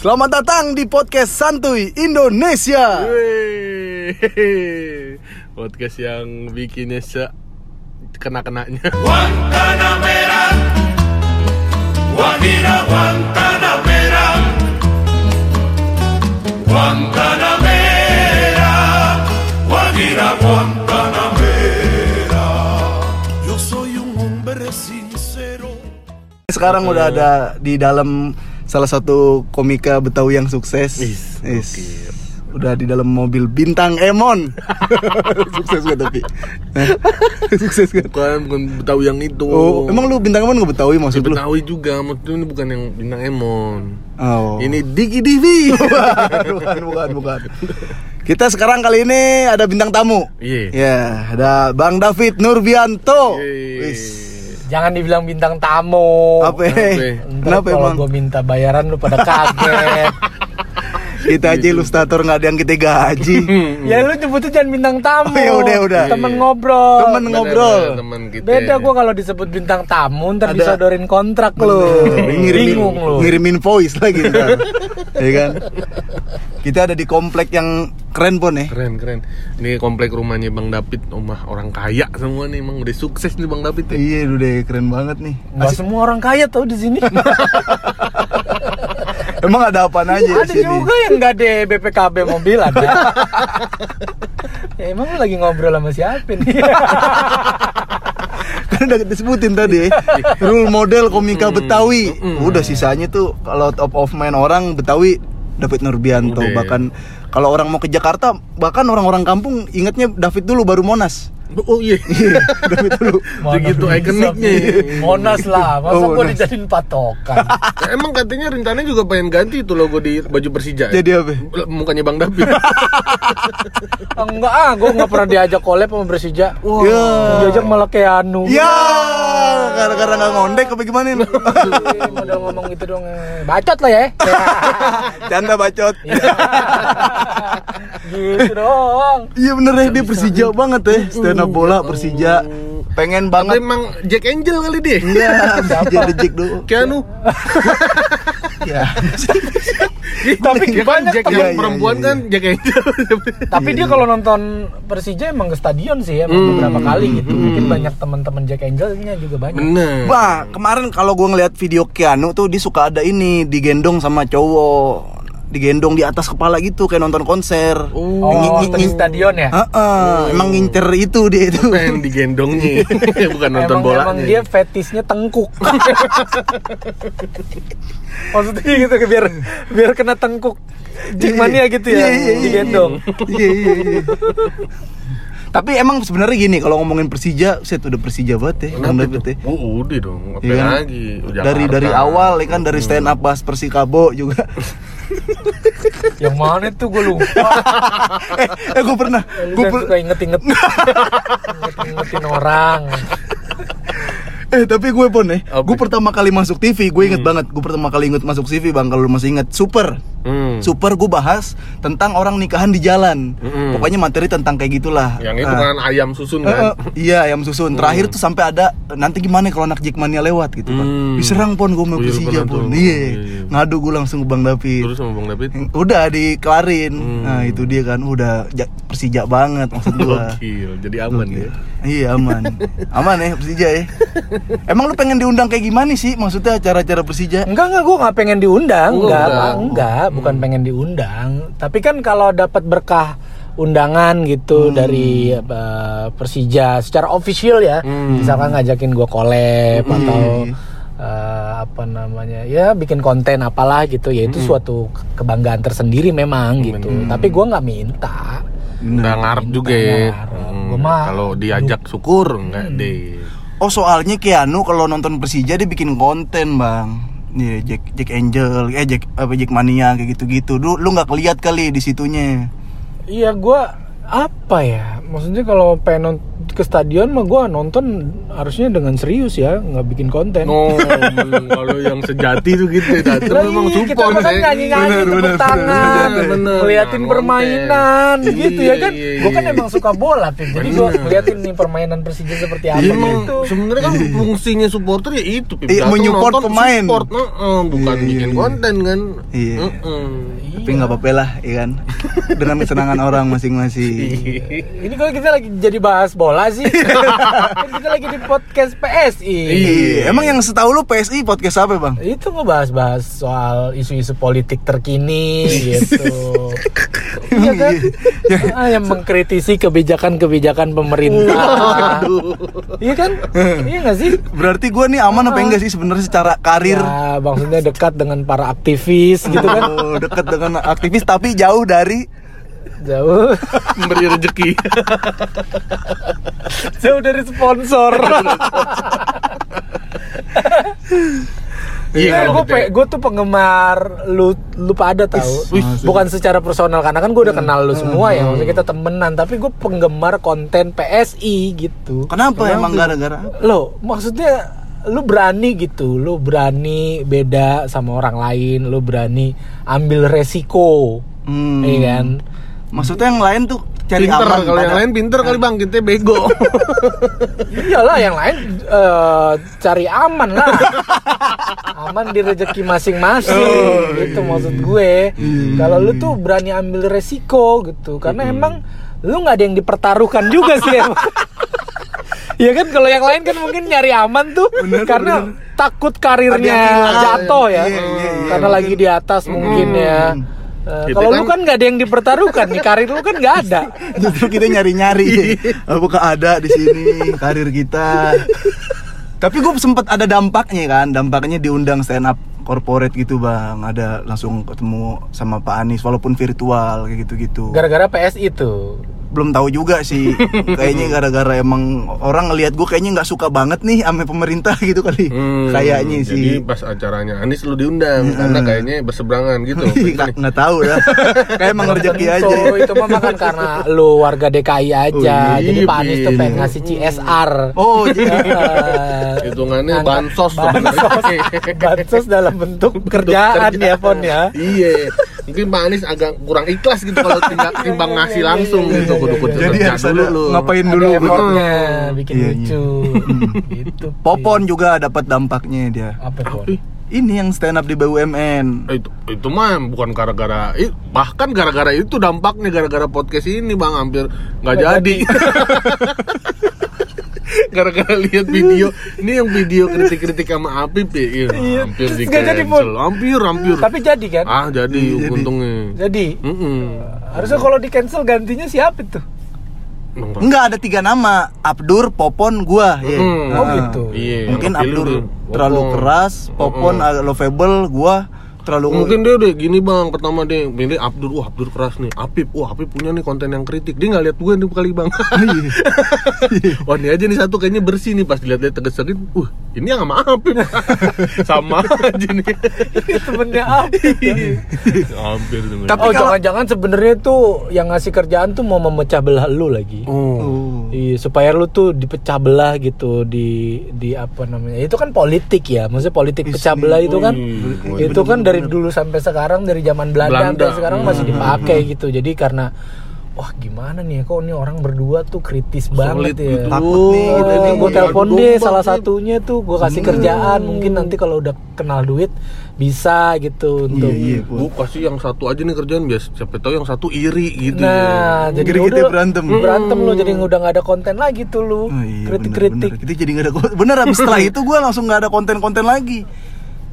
Selamat datang di podcast Santuy Indonesia. Wey. Podcast yang bikinnya se kena-kenanya. Guantanamera, Guajira Guantanamera, Guantanamera, Guajira Guantanamera. Yo soy un hombre sincero. Sekarang udah ada di dalam salah satu komika Betawi yang sukses. Is, Is. gokil. Udah di dalam mobil bintang Emon. sukses gak tapi? Sukses gak? Bukan bukan Betawi yang itu. Oh, emang lu bintang Emon gak Betawi maksud lu? Betawi juga, maksudnya ini bukan yang bintang Emon. Oh. Ini Diki Divi. bukan, bukan, bukan. Kita sekarang kali ini ada bintang tamu. Iya. Ya, ada Bang David Nurbianto. Yeay. Jangan dibilang bintang tamu. Apa? Kenapa? Kenapa kalau emang? gue minta bayaran lu pada kaget. Kita aja ilustrator nggak ada yang kita gaji. ya lu nyebutnya jangan bintang tamu. Oh, ya udah, udah. Temen Iya. ngobrol. Temen ngobrol. Temen kita. Beda gua kalau disebut bintang tamu ntar Ada- disodorin kontrak lu. ngirimin, Bingung lu. ngirimin voice lagi ntar. ya kan? Kita ada di komplek yang keren pon ya. Keren keren. Ini komplek rumahnya Bang David, rumah orang kaya semua nih, emang udah sukses nih Bang David ya. Iya, udah keren banget nih. Nggak semua orang kaya tau di sini. Emang ada apa aja di ada sini? juga yang nggak ada BPKB mobil ada. ya emang lu lagi ngobrol sama siapa nih? kan udah disebutin tadi ya. Rule model komika Betawi. Udah sisanya tuh kalau top of mind orang Betawi David Nurbianto Udah. bahkan kalau orang mau ke Jakarta bahkan orang-orang kampung ingatnya David dulu baru Monas. Oh iya. David dulu. Begitu ikoniknya. Monas lah, masa Oh, gua Monas. dijadiin patokan. Emang katanya rencananya juga pengen ganti itu logo di baju Persija. ya? Jadi apa? Mukanya Bang David. Enggak ah, gue nggak pernah diajak collab sama Persija. Wah, Ya. diajak malah Keanu. Ya, gara-gara nggak ngondek apa gimana? Ih, Modal ngomong gitu dong. eh. Bacot lah ya. Canda bacot. gitu dong. Iya bener ya dia Persija banget ya Stand up bola Persija Pengen banget emang Jack Angel kali dia? Iya Persija The Jack dulu Keanu. Ya Tapi Dia kan banyak Jack temen. yang Iya, iya, perempuan iya, kan Jack Angel. Tapi dia kalau nonton Persija emang ke stadion sih ya, emang beberapa kali gitu. Mungkin banyak teman-teman Jack Angelnya juga banyak. Bener. Wah kemarin kalau gue ngeliat video Keanu tuh Dia suka ada ini Digendong sama cowok Digendong di atas kepala gitu Kayak nonton konser Oh. Oh, di stadion ya? Heeh, Emang ngincer itu dia itu Pengen digendongnya, bukan nonton emang, bola. emang dia fetisnya tengkuk. Maksudnya gitu biar biar kena tengkuk. Jingmania gitu ya, Iya, iya, iya. digendong. Iya iya iya Tapi emang sebenarnya gini Kalau ngomongin Persija Set udah Persija banget ya Bang Kenapa itu? ya Oh, udah dong. Apa Iya kan? lagi? Jakarta. dari dari awal ya kan dari stand up bahas Persikabo juga Yang mana tuh gue lupa. eh, eh gue pernah. Gue kan suka inget-inget. Inget-ingetin orang. Eh tapi gue pun eh Apa? gue pertama kali masuk TV gue inget banget. Gue pertama kali inget masuk TV bang kalau lu masih inget. Super Hmm. super gue bahas tentang orang nikahan di jalan Mm-mm. pokoknya materi tentang kayak gitulah Yang itu kan ayam susun Eh, kan. eh, iya ayam susun terakhir tuh sampai ada nanti gimana kalau anak Jackmania lewat gitu kan Hmm. diserang pon gue mau Oh, iya, Persija pon tuh. iya ngadu gue langsung ke Bang David Terus sama Bang David. udah dikelarin Hmm. nah itu dia kan udah ja- Persija banget maksud Gokil, jadi aman ya. Iya aman, aman ya Persija ya. Emang lu pengen diundang kayak gimana sih? Maksudnya acara-acara Persija? Enggak enggak gue nggak pengen diundang Oh, enggak enggak. Enggak bukan pengen diundang tapi kan kalau dapat berkah undangan gitu dari eh, Persija secara official ya Hmm. misalkan ngajakin gue collab Hmm. atau eh, apa namanya ya bikin konten apalah gitu ya itu suatu ke- kebanggaan tersendiri memang gitu tapi gue nggak minta Nggak ngarep juga ya. Hmm, Kalau diajak syukur enggak deh. Oh soalnya Keanu kalau nonton Persija dia bikin konten bang. Iya Jack Jack Angel, eh Jack apa Jack Mania kayak gitu-gitu. Lu lu nggak keliat kali di situnya. Iya gue apa ya maksudnya kalau pengen ke stadion mah gua nonton harusnya dengan serius ya, nggak bikin konten. Oh, kalau yang sejati tuh gitu ya. Memang iya, kita kan ya. nyanyi-nyanyi, Bener, tepuk bener, tangan, bener, bener. ngeliatin Nah, permainan, konten. gitu ya kan. Iya, Gue kan iya. emang suka bola, Pip. Jadi gue ngeliatin nih permainan Persija seperti apa Iya, emang gitu. sebenarnya kan fungsinya supporter ya itu. Iya, menyupport nonton, pemain. support, heeh, bukan Iya, bikin iya. konten kan Iya. Heeh. Tapi nggak apa-apa lah, ya kan. Dengan kesenangan orang masing-masing. Ini kalau kita lagi jadi bahas bola sih. kan kita lagi di podcast PSI. Iya, emang yang setahu lu PSI podcast apa, Bang? Itu ngebahas-bahas soal isu-isu politik terkini gitu. iya kan? Ah, yang mengkritisi kebijakan-kebijakan pemerintah. iya kan? Iya nggak sih? Berarti gua nih aman apa enggak sih sebenarnya secara karir? Ya, maksudnya dekat dengan para aktivis gitu kan. Oh, dekat dengan aktivis tapi jauh dari Jauh Memberi rezeki. jauh dari sponsor. Iya, Iya, kalau gue kita- gue tuh penggemar lu lu pada tahu. Bukan secara personal karena kan gue udah kenal lu semua ya, maksudnya kita temenan. Tapi gue penggemar konten PSI gitu. Kenapa, emang gara-gara? Lo maksudnya lu berani gitu, lu berani beda sama orang lain, lu berani ambil resiko, Hmm. iya kan? Maksudnya yang lain tuh cari pinter aman kalau yang lain pinter kali bang. Kita bego. Iyalah yang lain eh, cari aman lah. aman di rezeki masing-masing gitu maksud gue. Kalau lu tuh berani ambil resiko gitu. Karena emang lu nggak ada yang dipertaruhkan juga sih emang. Iya kan? Kalau yang lain kan mungkin nyari aman tuh karena takut karirnya jatuh ya. Iya, iya, iya, karena lagi di atas mungkin ya. Eh, Gitu kalau lu kan- kan nggak ada yang dipertaruhkan nih karir lu kan nggak ada. Justru kita nyari-nyari. Apakah ada di sini karir kita. Tapi gue sempet ada dampaknya kan Dampaknya diundang stand up corporate gitu bang. Ada langsung ketemu sama Pak Anies Walaupun virtual kayak gitu-gitu. Gara-gara PS itu. Belum tahu juga sih. Kayaknya gara-gara emang orang ngelihat gue kayaknya nggak suka banget nih sama pemerintah gitu kali. Hmm, Kayaknya jadi sih. pas acaranya Anis lu diundang karena kayaknya berseberangan gitu Nggak tahu ya. Kayak emang rezeki aja. itu. Mah makan karena lu warga DKI aja. Oh, iya, jadi Pak Anies tuh pengen ngasih CSR. Oh jadi Eh, hitungannya bansos bansos, sebenarnya. bansos dalam bentuk kerjaan ya Pon ya. iya mungkin Pak Anies agak kurang ikhlas gitu kalau timbang, timbang ngasih langsung gitu. kudu kudu Jadi harus dulu. lu ngapain dulu effortnya bikin Iya, iya. lucu. gitu. Popon juga dapat dampaknya dia. Apa? Ih, Ini yang stand up di BUMN itu itu mah bukan gara-gara bahkan gara-gara itu dampaknya gara-gara podcast ini bang. Hampir nggak Nggak jadi gara-gara lihat video ini yang video kritik-kritik sama Apip ya iya, Iya, hampir di jadi, cancel hampir hampir Tapi jadi kan? ah jadi Jadi. untungnya Jadi Mm-mm. harusnya kalau di cancel gantinya siapa tuh? Enggak ada tiga nama Abdur, Popon, gua ya. Hmm. Oh Nah, gitu. Iya, Mungkin Abdur terlalu keras Popon lovable Gua terlalu Mungkin dia udah gini bang, pertama dia pilih Abdur, wah Abdur keras nih, Apip, wah Apip punya nih konten yang kritik, dia nggak lihat gue nih kali bang. wah ini aja nih satu kayaknya bersih nih pas dilihat-lihat tegesekin, uh ini yang sama Apip, sama aja nih. Temennya apa? Hampir tuh. Tapi oh jangan-jangan sebenarnya tuh yang ngasih kerjaan tuh mau memecah belah lu lagi. oh, Oh. Iya, supaya lu tuh dipecah belah gitu di di apa namanya? Itu kan politik ya. Maksudnya politik pecah belah itu kan Oh, itu kan dari dulu sampai sekarang dari zaman Belanda, Belanda. sampai sekarang masih Hmm. dipakai gitu. Jadi karena wah gimana nih kok ini orang berdua tuh kritis banget ya. gitu. Takut nih, nih, gue telepon deh salah nih. satunya tuh gue kasih kerjaan mungkin nanti kalau udah kenal duit bisa gitu untuk Iya, iya, Bu, kasih yang satu aja nih kerjaan biasa siapa tahu yang satu iri gitu Nah, ya. jadi Kira kita udah berantem. berantem lu jadi udah nggak ada konten lagi tuh lu. Oh, iya, Kritik-kritik. bener, bener. Kita jadi nggak ada kon- bener abis setelah itu gue langsung nggak ada konten-konten lagi.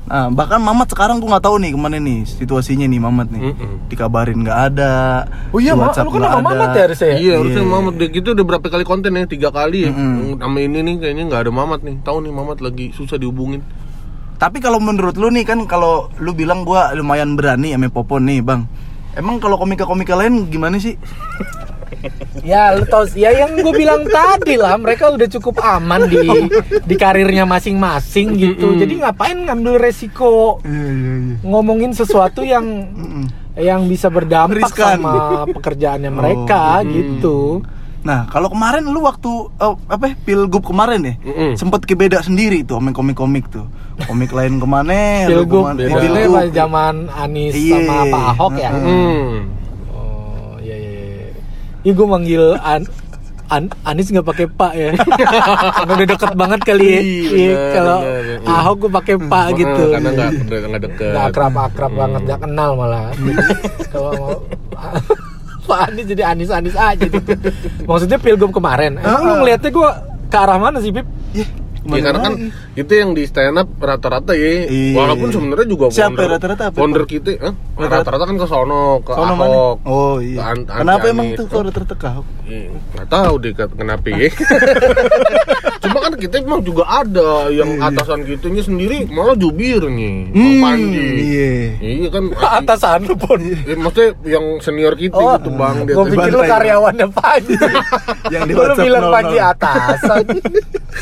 Nah, bahkan Mamat sekarang gue nggak tahu nih ke mana nih situasinya nih Mamat nih. Mm-mm. Dikabarin nggak ada. Oh iya, Ma, lu kan sama ada. Mamat ya harusnya ya? Iya, harusnya Iya. Mamat deh gitu udah berapa kali konten ya? Tiga kali ya. Mm-mm. Sama ini nih kayaknya nggak ada Mamat nih. Tahu nih Mamat lagi susah dihubungin. Tapi kalau menurut lu nih kan kalau lu bilang gua lumayan berani sama Popon nih, Bang. Emang kalau komika-komika lain gimana sih? Ya lu tau ya yang gue bilang tadi lah mereka udah cukup aman di di karirnya masing-masing gitu. Jadi ngapain ngambil resiko Iya, iya, iya. ngomongin sesuatu yang yang bisa berdampak Riskan. sama pekerjaannya mereka Oh, gitu. Nah, kalau kemarin lu waktu eh, apa ya, pilgub kemarin ya, Mm-mm. sempet kebeda sendiri tuh sama komik-komik tuh. Komik lain ke mana? Pilgub, kemana- beda. eh, Pilgub zaman Anies Iya. sama Pak Ahok ya. Hmm. Oh iya iya. iya. Ih gue manggil An An Anies nggak pakai Pak ya. Karena udah deket banget kali ya. Iya, Iya, kalau bener. Ahok gue pakai Pak gitu. Hmm, Karena nggak nggak deket. Nggak akrab akrab banget, nggak kenal malah. Kalau mau Pak Anies jadi Anies Anies aja gitu. Maksudnya pilgub kemarin. Emang lu Ah. ngeliatnya gue ke arah mana sih Pip? Ya, karena kan lagi? itu yang di stand up rata-rata ya. Iya. Walaupun sebenarnya juga Siapa founder- rata-rata apa? Founder kita, eh? Rata-rata? kan ke sono, ke Sono mana? Ahok. Oh ke iya. An- Kenapa emang tuh kalau rata-rata ke Ahok? Iya, nggak tahu deh kenapa ya. Cuma kan kita emang juga ada yang Iya. atasan kitanya sendiri malah jubir nih, Hmm, Panji. iya. Iya kan. Atasan lu pun. Eh, maksudnya yang senior kita Oh, gitu bang. dia gue pikir lu karyawannya Panji. Yang di bilang 00. Panji atasan.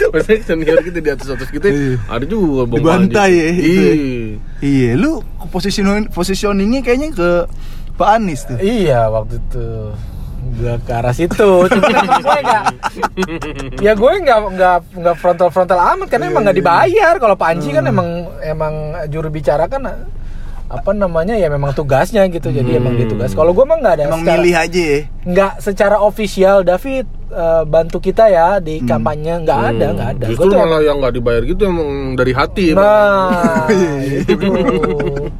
Maksudnya senior kita di atas atas kita Iya. ada juga bang Dibantai ya, itu Iya. ya. Iya, lu positioning positioningnya kayaknya ke Pak Anies tuh. Iya waktu itu gue ke arah situ gue ya gue nggak nggak nggak frontal frontal amat karena emang nggak dibayar kalau Panji kan emang emang juru bicara kan apa namanya ya memang tugasnya gitu. Jadi emang dia tugas. Kalau gue mah nggak ada Emang secara- milih aja. ya. nggak secara official David eh, bantu kita ya di kampanye. Nggak ada nggak ada. Justru Gua tuh malah yang nggak dibayar gitu emang dari hati. Nah itu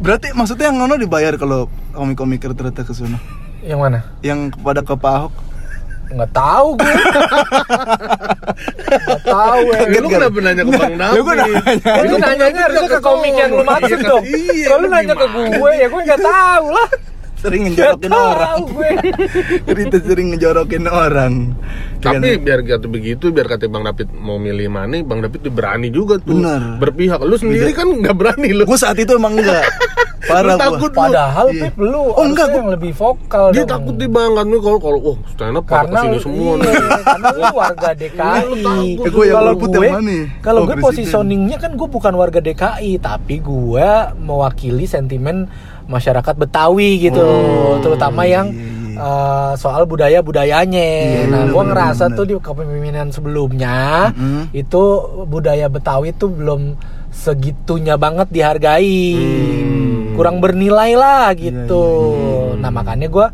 Berarti maksudnya yang Nono dibayar kalau komik-komik rata-rata ke sana? yang mana? Yang kepada ke Pak Ahok? Nggak tahu gue nggak tahu ya lu kenapa nanya ke Bang Nabi? Ya gua nanya. Ya, lu nanyanya harusnya ke komik yang lu maksud Iya, dong. Kalau lu lu nanya ke gue ya gue nggak tahu lah. Sering ngejorokin orang. tahu gue. Cerita sering ngejorokin orang. Tapi Kan- biar kata begitu, biar kata Bang David mau milih mana, Bang David tuh berani juga tuh Bener. berpihak. Lu sendiri kan nggak berani lu. gue saat itu emang enggak. Lu Parah gua. takut. Padahal Iya. Pip lu Oh, enggak, gua- yang lebih vokal Dia dong. takut nih bang kan lu kalau kalau oh stand up karena ke sini semua iya, nih. karena lu warga DKI. Lu takut. Eh, gue yang Kalau gue, kalau Oh, gue positioningnya kan gue bukan warga DKI, tapi gue mewakili sentimen masyarakat Betawi gitu, Oh, terutama yang iya, iya. eh, soal budaya budayanya. Iya, nah, gue ngerasa bener. tuh di kepemimpinan sebelumnya Mm-mm. itu budaya Betawi tuh belum segitunya banget dihargai, kurang bernilai lah gitu. iya, iya, Nah makanya gue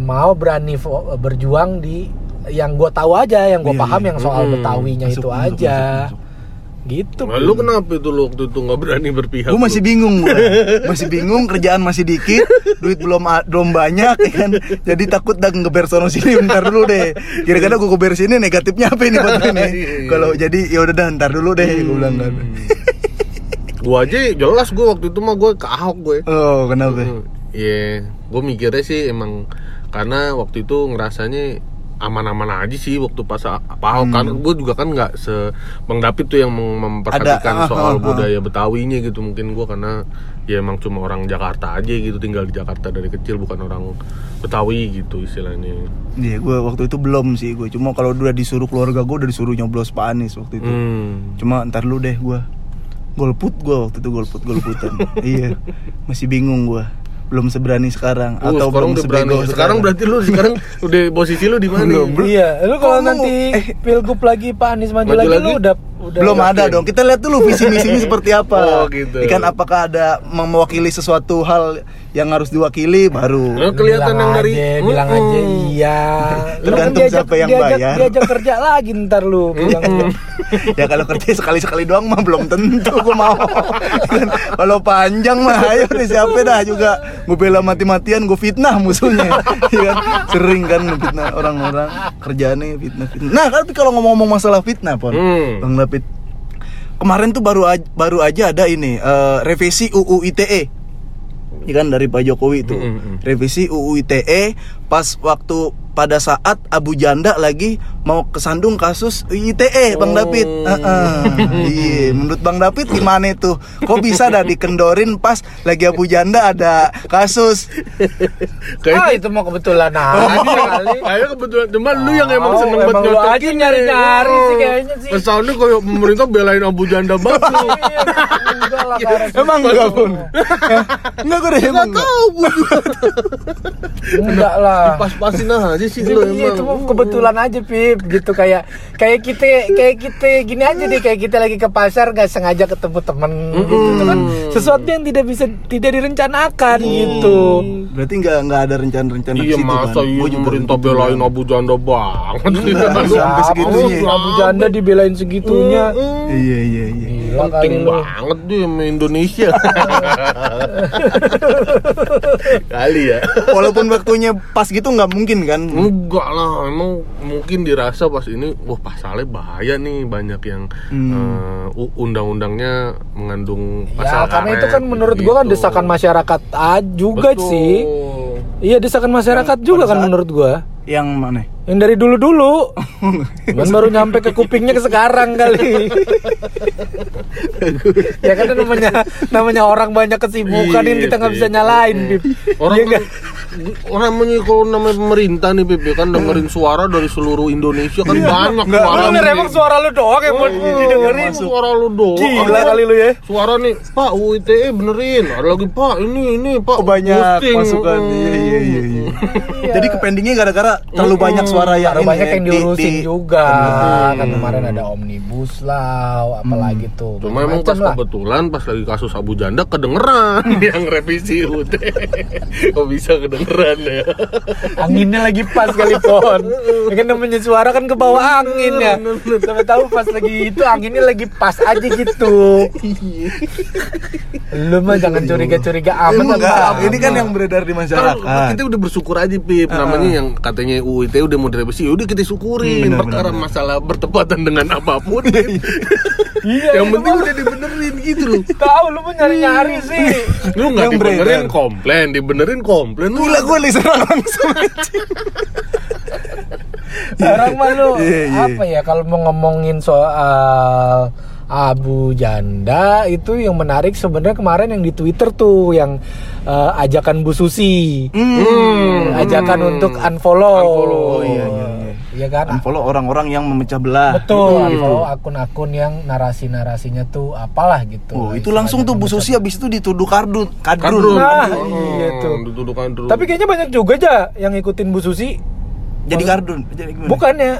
mau berani berjuang di yang gue tahu aja, yang gue Iya, paham iya. yang soal Hmm, Betawinya masuk, itu masuk, aja, masuk, gitu. Nah, lu kenapa itu lu waktu itu nggak berani berpihak? Gue masih bingung gue Masih bingung kerjaan masih dikit Duit belum belum banyak ya kan Jadi takut dah ngeber sono sini Bentar dulu deh Kira-kira gue ngeber sini negatifnya apa ini buat gue nih Iya. Kalau jadi ya udah dah ntar dulu deh Gue bilang kan Gua aja jelas gua waktu itu mah gua ke Ahok gue. Oh kenapa Hmm, Iya, gue mikirnya sih emang karena waktu itu ngerasanya aman-aman aja sih waktu pas Pak Ahok kan. Gue juga kan nggak se Bang David tuh yang mem- memperhatikan Ada, soal ah, ah. budaya Betawinya gitu mungkin gue karena ya emang cuma orang Jakarta aja gitu tinggal di Jakarta dari kecil bukan orang Betawi gitu istilahnya. Iya gue waktu itu belum sih gue Cuma kalau udah disuruh keluarga gue udah disuruh nyoblos Pak Anies waktu itu. Hmm. Cuma ntar lu deh gue Golput gue waktu itu golput golputan Iya Masih bingung gue Belum seberani sekarang Oh, Atau sekarang belum udah berani. sebego Sekarang berarti lu sekarang udah posisi lu di mana? Belum, belum. Iya, lu kalau nanti eh, pilgub lagi Pak Anies maju, Maju lagi, lagi? lu udah udah belum yakin. ada dong. Kita lihat dulu visi misinya seperti apa. Oh, gitu. Ikan apakah ada mewakili sesuatu hal yang harus diwakili baru. Lu kelihatan bilang yang dari aja, bilang aja iya. Tergantung diajak- siapa yang diajak, bayar. Diajak kerja lagi ntar lu bilang ya kalau kerja sekali sekali doang mah belum tentu gue mau. Kan, kalau panjang mah ayo deh siapa dah juga gue bela mati-matian gue fitnah musuhnya. Iya kan? Sering kan fitnah orang-orang kerjaannya fitnah fitnah. Nah tapi kalau ngomong-ngomong masalah fitnah pon, Hmm. bang Kemarin tuh baru aja, baru aja ada ini eh, revisi UU ITE ya kan dari Pak Jokowi itu Mm, mm, mm. revisi UU ITE pas waktu pada saat Abu Janda lagi mau kesandung kasus ITE Bang Oh. David Heeh. iya menurut Bang David gimana itu kok bisa dah dikendorin pas lagi Abu Janda ada kasus Ah itu mau kebetulan aja kali. Kayaknya kebetulan cuma lu yang emang Oh, seneng banget nyocokin nyari-nyari ya. sih kayaknya sih. Kesannya kayak pemerintah belain Abu Janda banget. Iya, emang enggak pun enggak gue deh emang enggak. Tahu Enggak lah. Pas-pasin aja aja sih lu Iya, itu emang. mah kebetulan aja Pip gitu kayak kayak kita kayak kita gini aja deh kayak kita lagi ke pasar gak sengaja ketemu temen gitu Itu kan sesuatu yang tidak bisa tidak direncanakan gitu Berarti nggak nggak ada rencana-rencana Iya masa kan? iya pemerintah begitu. belain Abu Janda banget Aduh, sampai segitunya. Abu Janda dibelain segitunya Iya iya iya. Gila kali Penting lu banget dia sama Indonesia Kali ya Walaupun waktunya pas gitu nggak mungkin kan? Enggak lah, emang mungkin dirasa pas ini, wah pasalnya bahaya nih banyak yang Hmm. eh, u- undang-undangnya mengandung Ya pasal karena karet, itu kan menurut gua kan gitu. desakan masyarakat juga Betul. sih Iya desakan masyarakat Yang juga kan saat- menurut gua Yang mana? Yang dari dulu-dulu Cuman baru nyampe ke kupingnya ke sekarang kali Ya kan namanya namanya orang banyak kesibukan yang Iya, kita nggak bisa Pip. nyalain Pip Orang Iya kan, nggak? orang namanya kalau namanya pemerintah nih Pip, ya kan dengerin suara dari seluruh Indonesia kan banyak Nggak, suara. Bener emang suara lu doang yang mau Iya, didengerin suara lu doang. Gila kali lu ya Suara nih, Pak UITE benerin. Ada lagi Pak ini ini Pak Oh, banyak boosting." masukan. Iya iya iya. iya. Jadi kependingnya gara-gara terlalu banyak suara yang Terlalu ini banyak ya, yang di- diurusin di- juga. Kan kemarin ada omnibus lah Apalagi tuh Cuma emang pas lah. kebetulan pas lagi kasus Abu Janda kedengeran yang revisi UT. Kok bisa kedengeran ya? Anginnya lagi pas kali pon. Ya kan namanya suara kan ke bawah angin ya. Sampai tahu pas lagi itu anginnya lagi pas aja gitu. Lu mah jangan curiga-curiga amat enggak, ini kan yang beredar di Kan masyarakat. kita udah bersyukur aja Pip. Namanya yang katanya UIT udah mau direvisi Udah kita syukurin. Hmm, Perkara benar. masalah bertepatan dengan apa pun. Iya Yang itu penting udah dibenerin gitu loh. Tahu lu mah nyari-nyari sih. Lu nggak dibenerin komplain. Dibenerin komplain. Gila gue diserang langsung. Sekarang mah lu Iya, iya. apa ya kalau mau ngomongin soal Abu Janda itu yang menarik sebenarnya kemarin yang di Twitter tuh yang eh, ajakan Bu Susi. Hmm. Ajakan untuk unfollow. Unfollow. Oh iya iya iya. Iya kan? Unfollow orang-orang yang memecah belah. Betul, unfollow akun-akun yang narasi-narasinya tuh apalah gitu. Oh, itu langsung tuh Bu Susi habis itu dituduh kardut, kadrun. Nah, Oh, iya tuh. Dituduh kadrun Tapi kayaknya banyak juga aja yang ngikutin Bu Susi. Jadi kardun. Jadi gimana? Bukannya,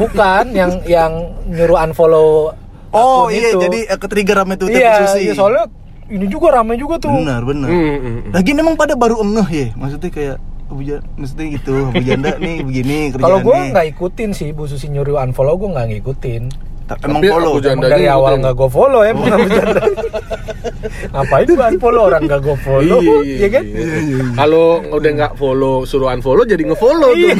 bukan yang yang nyuruh unfollow. Oh akun iya, itu. jadi eh, ketrigger sama Twitter iya, Bu Susi. iya, soalnya ini juga ramai juga tuh. Benar, benar. Hmm, hmm. Lagi emang pada baru engeh ya, maksudnya kayak Abu Janda, maksudnya gitu, Abu Janda nih begini Kalau gue nggak ikutin sih Bu Susi nyuruh unfollow gue nggak ngikutin. Ta- Emang Tapi follow. Emang dari awal nggak gue follow ya Abu Janda. Ngapain gue unfollow orang nggak gue follow, Iya, ya kan? Kalau udah nggak follow suruh unfollow jadi ngefollow tuh.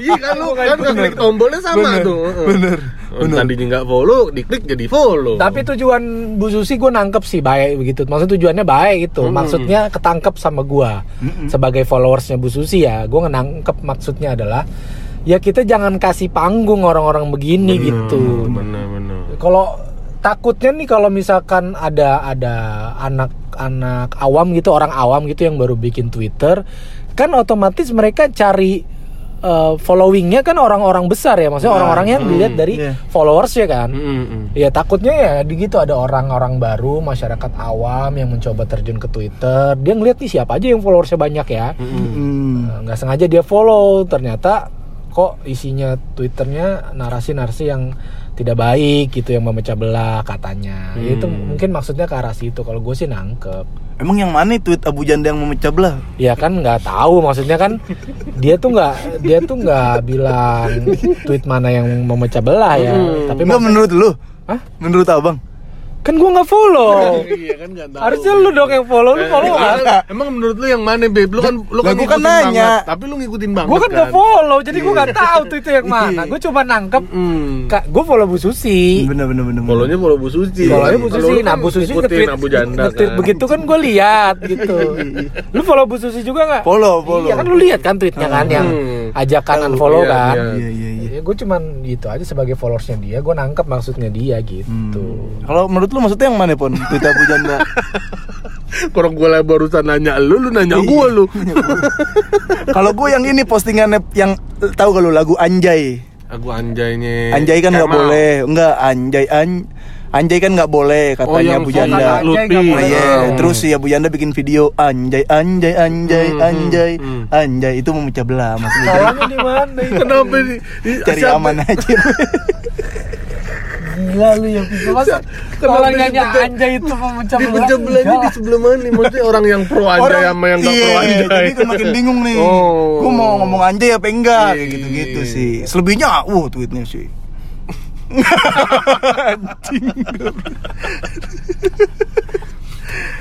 Iya kan lu kan nggak klik tombolnya sama Bener, tuh. bener, Oh, Tadi nggak follow, diklik jadi follow. Tapi tujuan Bu Susi gue nangkep sih baik begitu. Maksud tujuannya baik itu. Hmm. Maksudnya ketangkep sama gua sebagai followersnya Bu Susi ya. Gue nangkep maksudnya adalah ya kita jangan kasih panggung orang-orang begini gitu. Bener bener. Kalau takutnya nih kalau misalkan ada ada anak-anak awam gitu orang awam gitu yang baru bikin Twitter kan otomatis mereka cari eh, followingnya kan orang-orang besar ya. Maksudnya orang-orang yang dilihat dari iya. followers ya kan. Hmm, hmm. Ya takutnya ya di gitu ada orang-orang baru masyarakat awam yang mencoba terjun ke Twitter. Dia ngeliat nih siapa aja yang followersnya banyak ya. Hmm. Nah, nggak sengaja dia follow. Ternyata kok isinya Twitternya narasi-narasi yang tidak baik gitu yang memecah belah katanya. Ya, itu mungkin maksudnya ke arah situ. Kalau gue sih nangkep Emang yang mana tweet Abu Janda yang memecah belah? ya kan nggak tahu maksudnya kan dia tuh nggak dia tuh nggak bilang tweet mana yang memecah belah ya tapi Enggak maksud- menurut lu? Hah? Menurut abang? Kan gue nggak follow Iya kan nggak tahu. Harusnya lu dong yang follow, lu Eh, follow kan? Emang menurut lu yang mana, Beb? Lu kan lu kan gua kan nanya. banget, tapi lu ngikutin banget Gue kan gak follow, jadi gue gak tahu tuh itu yang mana. Gue cuma nangkep, Hmm. kak, gue follow Bu Susi. Bener bener bener. Follow-nya follow Bu Suci. Follownya Bu Susi, nah kan Bu Susi ngikutin nge-tweet, Abu Janda nge-tweet kan. begitu kan gue lihat gitu. Lu follow Bu Susi juga gak? Follow, follow. Iya kan lu lihat kan tweetnya kan yang ajakan unfollow iya, kan. iya. Iya iya iya. Ya, gue cuman gitu aja sebagai followersnya dia, gue nangkep maksudnya dia gitu. Kalau menurut lu maksudnya yang mana pon? Tweet Abu Janda. Kalau gue lah barusan nanya lu, lu nanya gue lu. Kalau gue yang ini postingannya yang tahu kalau lagu Anjay. Aku anjaynya. Anjay kan nggak boleh, enggak Anjay an Anjay kan nggak boleh Oh, katanya yang Bu Janda. Lutfi. nggak Oh, boleh. iya. Hmm. Terus ya Bu Janda bikin video anjay anjay anjay Hmm, hmm, anjay hmm. anjay itu memecah belah maksudnya. Salahnya di mana? Kenapa ini? Cari siapa? aman aja. Gila lu ya. Masa Kenapa orang nyanyi anjay itu memecah Di belah? pecah belahnya di sebelah mana nih? Maksudnya orang yang pro anjay sama yang nggak pro iya, anjay. Jadi kan makin bingung nih. Oh. Gue mau ngomong anjay apa enggak kayak Iya. gitu-gitu sih. Selebihnya uh tweetnya sih.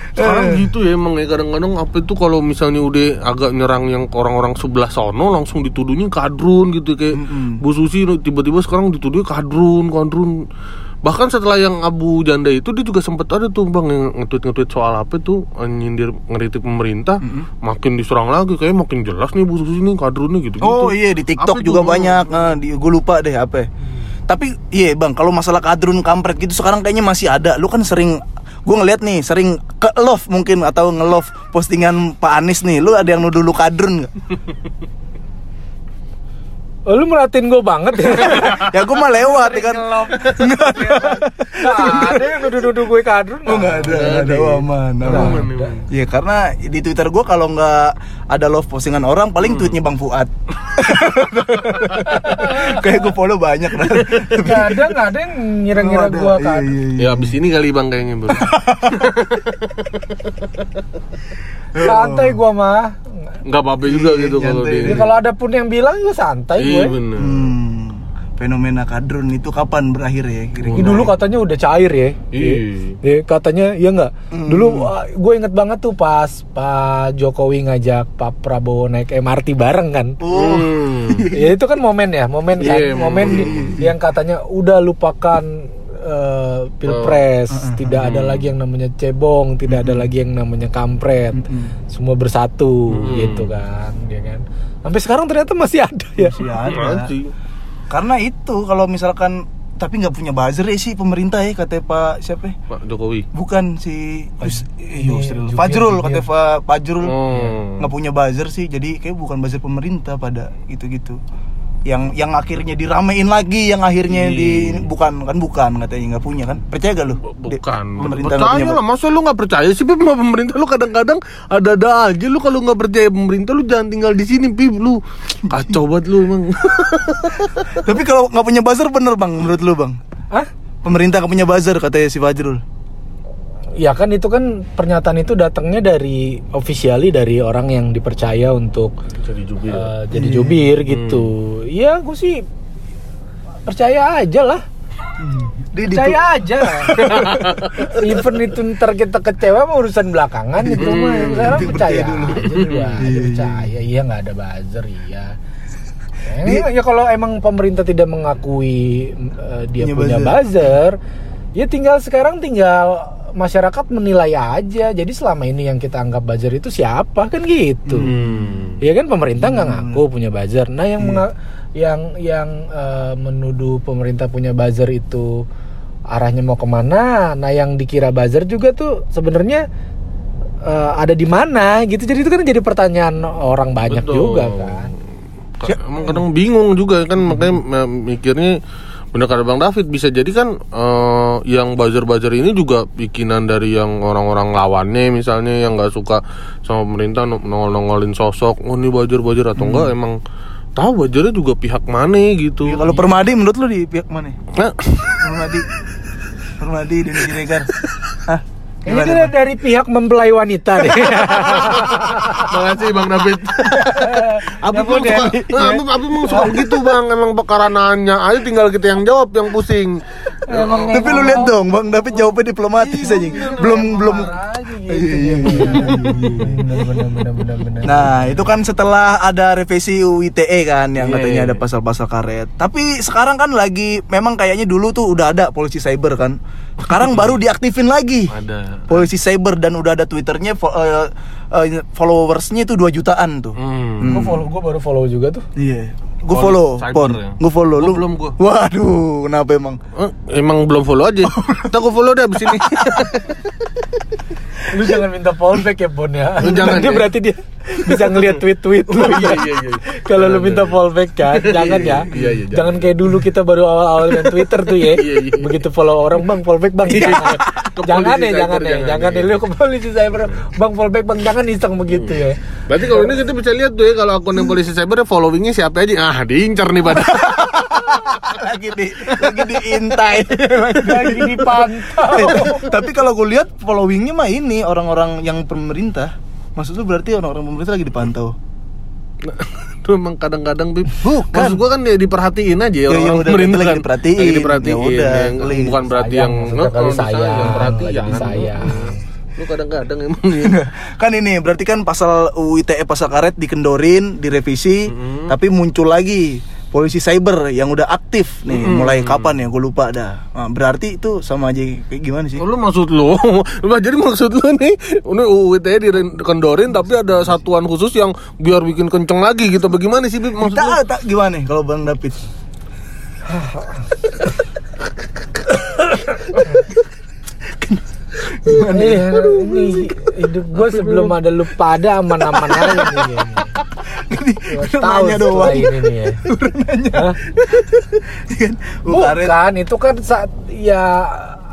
Sekarang gitu ya emang ya kadang-kadang apa itu kalau misalnya udah agak nyerang yang orang-orang sebelah sono langsung dituduhnya kadrun gitu kayak Mm-mm. Bu Susi tiba-tiba sekarang dituduhnya kadrun, kadrun. Bahkan setelah yang Abu Janda itu dia juga sempat ada tuh Bang yang nge-tweet nge-tweet soal apa tuh nyindir ngeritik pemerintah, makin diserang lagi kayak makin jelas nih Bu Susi nih kadrunnya gitu. Oh iya di TikTok juga banyak. Nah, di gue lupa deh apa. Tapi iya bang, kalau masalah kadrun kampret gitu sekarang kayaknya masih ada. Lu kan sering, gue ngeliat nih sering ke love mungkin atau nge-love postingan Pak Anies nih. Lu ada yang nuduh lu kadrun nggak? Oh, lu merhatiin gue banget ya. ya gue mah lewat ya kan. Nggak ada yang nuduh-nuduh gue kadrun. Oh nggak ada, nggak ada, oh, aman. Iya karena di Twitter gue kalau nggak ada love postingan orang paling tweetnya Bang Fuad. Kayak gue follow banyak nah. Nggak ada, nggak ada yang ngira-ngira gue iya, kadrun. iya, iya. Ya abis ini kali Bang kayaknya. Santai gue mah. Nggak apa-apa juga Iya, gitu kalau dia. Ya, kalau ada pun yang bilang ya santai Iya gue. bener. Hmm, fenomena kadrun itu kapan berakhir ya kira-kira? dulu katanya udah cair ya. Iya. Ya, katanya ya nggak. Hmm. Dulu wah, gue inget banget tuh pas Pak Jokowi ngajak Pak Prabowo naik MRT bareng kan. Oh, Hmm. ya itu kan momen ya, momen kan, Iya, momen di- yang katanya udah lupakan eh, pilpres, Oh. tidak ada lagi yang namanya cebong, tidak ada lagi yang namanya kampret, semua bersatu Hmm. gitu kan, ya kan. Sampai sekarang ternyata masih ada ya. masih ada. Masih. Karena itu kalau misalkan tapi nggak punya buzzer ya sih pemerintah ya kata Pak siapa? ya? Pak Jokowi. Bukan si Yus, eh. Jubir, Fajrul kata Pak Fajrul Oh. nggak punya buzzer sih jadi kayak bukan buzzer pemerintah pada gitu-gitu yang yang akhirnya diramein lagi yang akhirnya di Iya. bukan kan bukan katanya nggak punya kan percaya gak lu Di- Bukan, pemerintah percaya punya lah. Masa lu nggak percaya sih, Pip? Pemerintah lu kadang-kadang ada-ada aja. Lu kalau nggak percaya pemerintah, lu jangan tinggal di sini, Pip. Lu kacau banget lu emang. tapi kalau nggak punya buzzer bener bang menurut lu bang Hah? pemerintah nggak punya buzzer katanya si Fajrul Ya kan itu kan pernyataan itu datangnya dari officially dari orang yang dipercaya untuk Jadi jubir. eh, jadi jubir gitu. Iya, gue sih percaya aja lah. di Percaya aja. Even itu ntar kita kecewa mah urusan belakangan itu mah. Sekarang percaya dulu. aja dulu aja percaya. Iya nggak ada buzzer iya. Ya, ya kalau emang pemerintah tidak mengakui eh, dia Punya punya buzzer. buzzer, ya tinggal sekarang tinggal masyarakat menilai aja. Jadi selama ini yang kita anggap buzzer itu siapa kan gitu. Hmm. Ya kan pemerintah nggak ngaku punya buzzer. Nah yang menga- yang yang eh, menuduh pemerintah punya buzzer itu arahnya mau ke mana? Nah yang dikira buzzer juga tuh sebenarnya eh, ada di mana gitu. Jadi itu kan jadi pertanyaan orang banyak Betul. juga kan. Emang kadang bingung juga kan makanya m- mikirnya bener kata Bang David bisa jadi kan eh, yang buzzer-buzzer ini juga bikinan dari yang orang-orang lawannya misalnya yang nggak suka sama pemerintah no- nongol-nongolin sosok oh ini buzzer-buzzer atau enggak emang tahu buzzernya juga pihak mana gitu. Ya, kalau Permadi menurut lu di pihak mana? Nah, Permadi. Permadi Denny Siregar? Ini Bang? dari pihak mempelai wanita deh. makasih Bang David Abi Ya, boleh. suka, nah, Abi, Abi emang suka gitu bang, emang perkara nanya, ayo tinggal kita yang jawab yang pusing. Emang Tapi lu lihat dong, Bang David jawabnya diplomatis aja. Belum belum Iya, iya, iya. Nah, itu kan setelah ada revisi UU ITE kan yang Iya, katanya iya. ada pasal-pasal karet. Tapi sekarang kan lagi memang kayaknya dulu tuh udah ada polisi cyber kan. Sekarang baru diaktifin lagi. Ada. Polisi cyber dan udah ada Twitternya fo- eh, eh, followersnya itu 2 jutaan tuh. Hmm. Gue follow, gue baru follow juga tuh. Iya. Gue Oh, follow, cyber Pon. ya? Gue follow Gua lu. belum, gua. Waduh, kenapa emang? Eh, emang belum follow aja. Kita gua follow deh abis ini. Lu jangan minta fallback ya Bon ya. Lu jangan, Nanti ya. berarti dia bisa ngeliat tweet-tweet lu. iya, iya, iya. Kalau lu Jangan, minta jangan. fallback kan, jangan ya. Iya, iya, jangan. Jangan kayak dulu kita baru awal-awal main Twitter tuh ya. Iya, iya. Begitu follow orang Bang fallback Bang. Iya. Ke jangan polisi ya, jangan ya, jangan, jangan ya. iya. Lu ke polisi cyber Bang fallback Bang jangan iseng begitu ya. Berarti kalau ini kita bisa lihat tuh ya kalau akun yang polisi cyber followingnya siapa aja. Ah, diincar nih pada. lagi di lagi diintai. Lagi dipantau. Tapi kalau gue lihat followingnya mah ini orang-orang yang pemerintah. Maksud lu berarti orang-orang pemerintah lagi dipantau. Tuh emang kadang-kadang Bib. Bukan. Maksud gua kan ya diperhatiin aja ya, Ya, ya orang udah, pemerintah lagi kan. diperhatiin. Lagi diperhatiin. Ya udah, yang- kali. bukan berarti Sayang, yang kalau sayang, disayang, perhatian. lagi disayang. Lu kadang-kadang emang ya. kan ini berarti kan pasal UU ITE pasal karet dikendorin, direvisi, tapi muncul lagi polisi cyber yang udah aktif nih mulai kapan ya? Gue lupa dah. Nah, berarti itu sama aja kayak gimana sih? Lu maksud lu? Lu jadi maksud lu nih, ini UU ITE dikendorin tapi ada satuan khusus yang biar bikin kenceng lagi gitu. Bagaimana sih Bib maksud tak tak gimana kalau bang David Iya, ini hidup gue sebelum ada lu pada aman-aman aja nih. Ini tahu doang ini nih ya. Kan karet Bukan, itu kan saat ya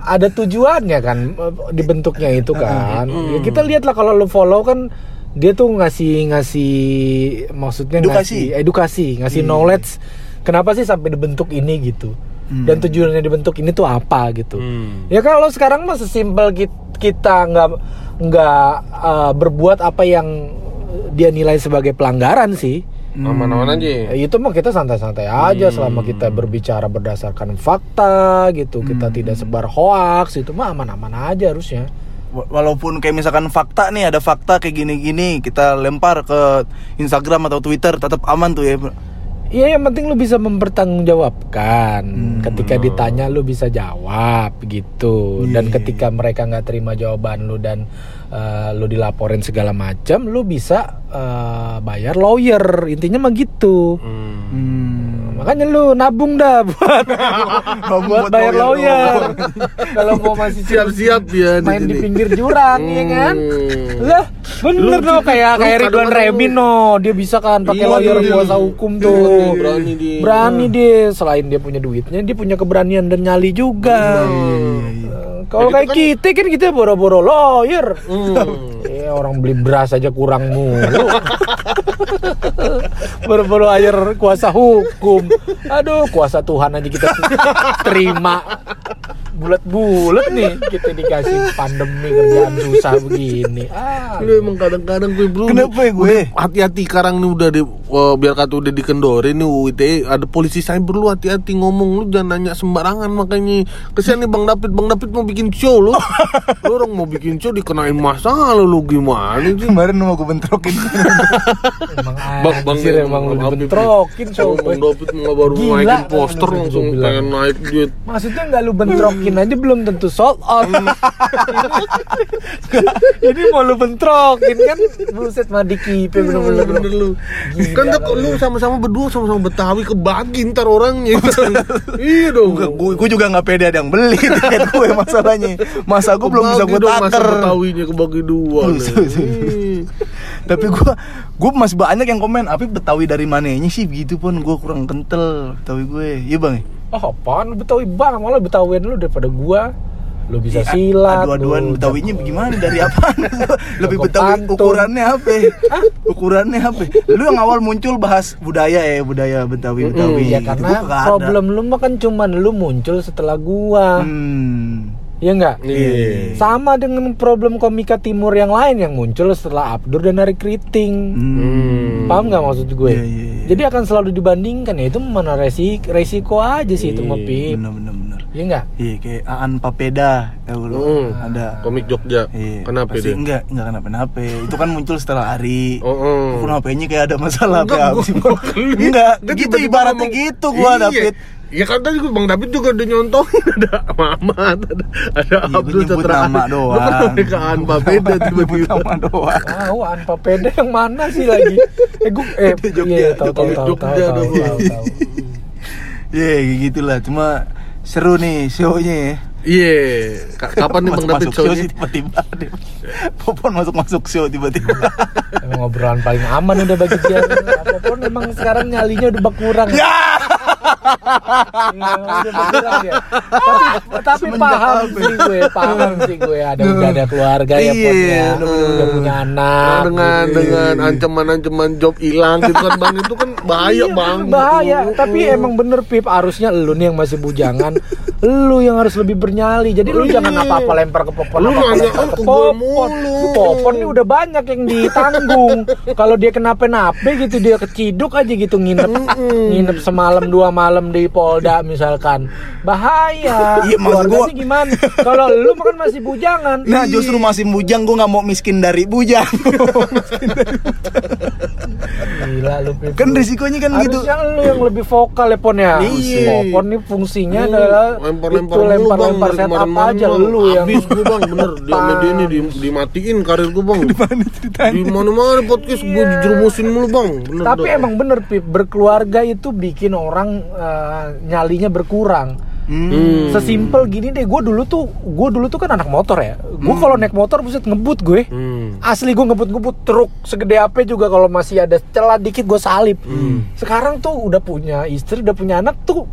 ada tujuannya kan eh, dibentuknya itu kan. Ya, kita lihatlah kalau lu follow kan dia tuh ngasih ngasih maksudnya Edukasi. ngasih edukasi, ngasih Iya. knowledge. Kenapa sih sampai dibentuk ini gitu? Hmm. Dan tujuannya dibentuk ini tuh apa gitu? Hmm. Ya kalau sekarang mah sesimpel kit- kita nggak nggak eh, berbuat apa yang dia nilai sebagai pelanggaran sih. Aman-aman aja. Ya, itu mah kita santai-santai aja selama kita berbicara berdasarkan fakta gitu kita tidak sebar hoax itu mah aman-aman aja harusnya Wa- walaupun kayak misalkan fakta nih ada fakta kayak gini-gini kita lempar ke Instagram atau Twitter tetap aman tuh ya Iya yang penting lu bisa mempertanggungjawabkan Hmm. ketika ditanya lu bisa jawab gitu dan Iya. ketika mereka nggak terima jawaban lu dan eh, lu dilaporin segala macam lu bisa eh, bayar lawyer intinya mah gitu Hmm. hmm. Makanya lu nabung dah buat Nabung buat buat bayar lawyer kalau mau masih Siap-siap ya main di pinggir jurang ya kan? Lah bener dong kayak kayak Ridwan Remin no. Dia bisa kan pakai Iya, lawyer iya. kuasa hukum Iya, tuh. berani dia. berani dia. Selain dia punya duitnya dia punya keberanian dan nyali juga. Eh, kalau Ya, kayak gitu kita kan kita boro-boro lawyer. Hmm. Eh, orang beli beras aja kurang mulu. Boro-boro air kuasa hukum. Aduh, kuasa Tuhan aja kita terima. Bulat-bulat nih. Kita dikasih pandemi kerjaan susah begini. Ah. Lu emang kadang-kadang gue bro. Kenapa ya gue? Hati-hati sekarang nih udah di wah, Biar kata udah dikendorin nih UU ITE Ada polisi cyber lu hati-hati ngomong. Lu jangan nanya sembarangan makanya. Kesian nih Bang David Bang David mau bikin show lu. Lu orang mau bikin show dikenain masalah lu gimana sih? Kemarin mau gue bentrokin. Emang Bang, bang, anjir emang lu Bang David. dibentrokin Sama coba. Bang David nggak baru naikin poster langsung pengen naik duit. Maksudnya nggak lu bentrokin aja belum tentu sold out. Ini mau lu bentrokin kan? Buset mah dikipe bener-bener. bener lu kan lu sama-sama berdua sama-sama Betawi kebagi ntar orangnya. Iya dong. Gue gue juga nggak pede ada yang beli. Tiket gue masalahnya. Masa gue belum bisa gue Kebagi dong masa taker. Betawinya kebagi dua Tapi gue gue masih banyak yang komen tapi betawi dari mananya sih? Begitu pun gue kurang kental betawi gue. Iya bang? Oh apaan? Betawi bang malah Betawian lu daripada gua. Lu bisa Iya, silat adu-aduan betawinya gimana? Dari apa lebih betawi pantun. ukurannya apa? Ukurannya apa? Lu yang awal muncul bahas budaya ya budaya betawi betawi Ya Itu karena gua kagak ada. problem lu mah kan cuman lu muncul setelah gua. Hmm. Ya enggak? Iya. Sama dengan problem komika timur yang lain yang muncul setelah Abdur dan Ari Kriting Hmm. Paham nggak maksud gue? Iya, iya, iya. Jadi akan selalu dibandingkan ya itu mana resiko, resiko aja sih itu mah Pip. bener bener bener Iya enggak? iya kayak Aan Papeda tahu lu Hmm. ada komik Jogja Iya, kenapa pasti dia enggak enggak kenapa-napa itu kan muncul setelah Ari oh, oh. Kenapa nya kayak ada masalah Enggak, apa Enggak, gitu ibaratnya ngomong, gitu gua iya. David. Ya kan tadi Bang David juga udah nyontohin ada Mamat, ada, ada Iya, gua Abdul Catra. nama Lu doang. kan mereka Bapeda Nyebut tiba-tiba. nama doang. Tahu Anpa Peda yang mana sih lagi? Eh gue eh Jogja, iya tahu tahu Jogja, tahu tahu Jogja, tahu Jogja. tahu. tahu. Ya kayak gitulah. Cuma seru nih show-nya ya. Iya. Ka- Kapan nih Bang David masuk show tiba-tiba deh. Popon masuk masuk show tiba-tiba. Emang obrolan paling aman udah bagi dia. Apa pun emang sekarang nyalinya udah berkurang. ya. Iya, Tapi tapi paham sih gue, paham sih gue ada udah ada keluarga ya Iya, ya. Udah punya anak. dengan gitu. dengan ancaman-ancaman job hilang gitu kan Bang itu kan bahaya Iya, Bang. bahaya gitu. tapi emang bener Pip harusnya lu nih yang masih bujangan lu yang harus lebih bernyali. Jadi lu Iya. jangan apa-apa lempar ke popon Lu lempar ke popon. popon nih udah banyak yang ditanggung. Kalau dia kenapa-napa gitu dia keciduk aja gitu nginep. Nginep semalam dua malam di Polda misalkan. Bahaya. Iya, gua- gimana? Kalau lu makan masih bujangan. Nah justru masih bujang gue nggak mau miskin dari bujang. gila lu Pip kan risikonya kan gitu. Harusnya lu yang lebih vokal ya Pon ya. Iya. Popon nih fungsinya Hmm, adalah lempar-lempar itu mulu, lempar-lempar Bang. setup Kemarin-kemarin, aja Bang. lu yang Habis gue bang bener dia sama dia ini di, dimatiin karir gue bang. Mana? Di mana-mana podcast gue jerumusin mulu bang. Bener Iya. Tapi dah. emang bener Pip, berkeluarga itu bikin orang eh, nyalinya berkurang. Hmm. Sesimpel gini deh, gue dulu tuh, gue dulu tuh kan anak motor ya. Gue kalau naik motor buset ngebut gue. Hmm. Asli gue ngebut-ngebut truk segede apa juga kalau masih ada celah dikit gue salip. Hmm. Sekarang tuh udah punya istri, udah punya anak tuh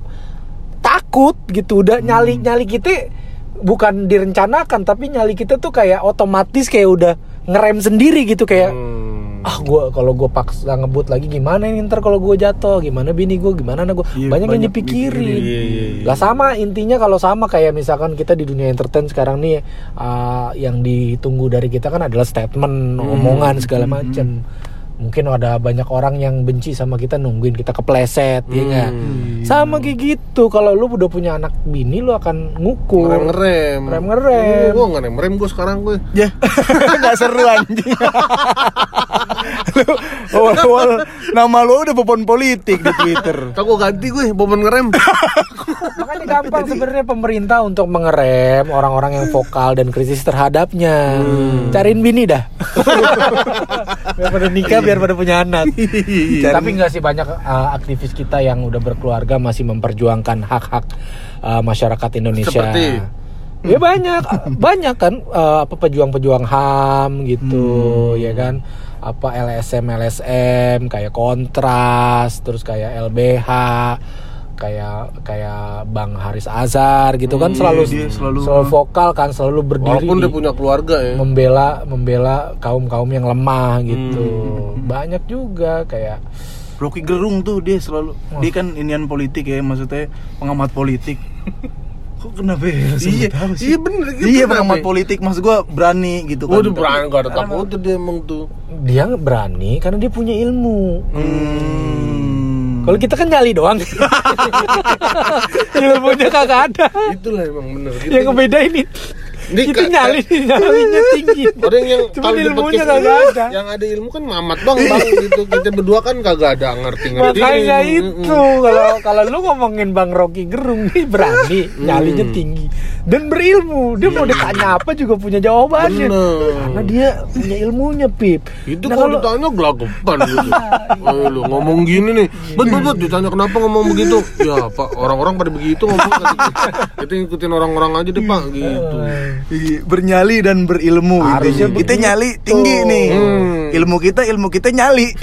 takut gitu, udah Hmm. nyali nyali kita bukan direncanakan tapi nyali kita tuh kayak otomatis kayak udah ngerem sendiri gitu kayak Hmm. ah gue kalau gue paksa ngebut lagi gimana ini ntar kalau gue jatuh gimana bini gue gimana anak gue Iya, banyak, yang banyak dipikirin mikirin. Iya, iya, iya. lah sama intinya kalau sama kayak misalkan kita di dunia entertain sekarang nih ah, yang ditunggu dari kita kan adalah statement omongan segala macem mungkin ada banyak orang yang benci sama kita nungguin kita kepleset ya nggak sama kayak gitu kalau lu udah punya anak bini lu akan ngukur Ngerem ngerem. Ngerem ngerem. Gue ngerem ngerem gue sekarang gue. Ya, nggak seru anjing. Lu, awal-awal nama lu udah popon politik di Twitter. Gue ganti gue bobon ngerem. Makanya gampang sebenarnya pemerintah untuk mengerem orang-orang yang vokal dan kritis terhadapnya. Cariin bini dah. biar pada nikah, biar pada punya anak. Tapi nggak sih banyak uh, aktivis kita yang udah berkeluarga masih memperjuangkan hak-hak uh, masyarakat Indonesia. Seperti? Ya banyak, banyak kan uh, apa pejuang-pejuang HAM gitu, ya kan? Apa LSM LSM kayak kontras, terus kayak LBH, kayak kayak Bang Haris Azhar gitu kan selalu dia selalu- selalu vokal kan, selalu berdiri Walaupun dia di- punya keluarga ya. membela membela kaum kaum yang lemah gitu. Banyak juga kayak Rocky Gerung tuh dia selalu dia kan inian politik ya maksudnya pengamat politik. Kok kenapa ya? Iya, tahu sih. iya bener gitu. Iya kenapa pengamat politik maksud gua berani gitu kan. Waduh berani gak ada takutnya dia emang tuh. dia berani karena dia punya ilmu. Hmm. Kalau kita kan nyali doang. Ilmunya kagak ada. Itulah emang bener. Gitu. Yang ngebeda ini Ini ka- nyali nyalinya tinggi. Ada yang Cuma di ilmunya kagak ada. Yang ada ilmu kan mamat bang bang gitu. Kita berdua kan kagak ada ngerti-ngerti. Makanya itu kalau kalau lu ngomongin Bang Rocky Gerung nih berani, nyalinya tinggi dan berilmu. Dia mau ditanya apa juga punya jawabannya. Bener. Karena dia punya ilmunya, Pip. Itu Nah, kalau ditanya gelagapan gitu. Oh, lu ngomong gini nih. Bet bet bet ditanya kenapa ngomong begitu? Ya, Pak, orang-orang pada begitu ngomong kita. Kita ngikutin orang-orang aja deh, Pak, gitu. Bernyali dan berilmu Harusnya intinya. Kita nyali tinggi nih. Hmm. Ilmu kita ilmu kita nyali.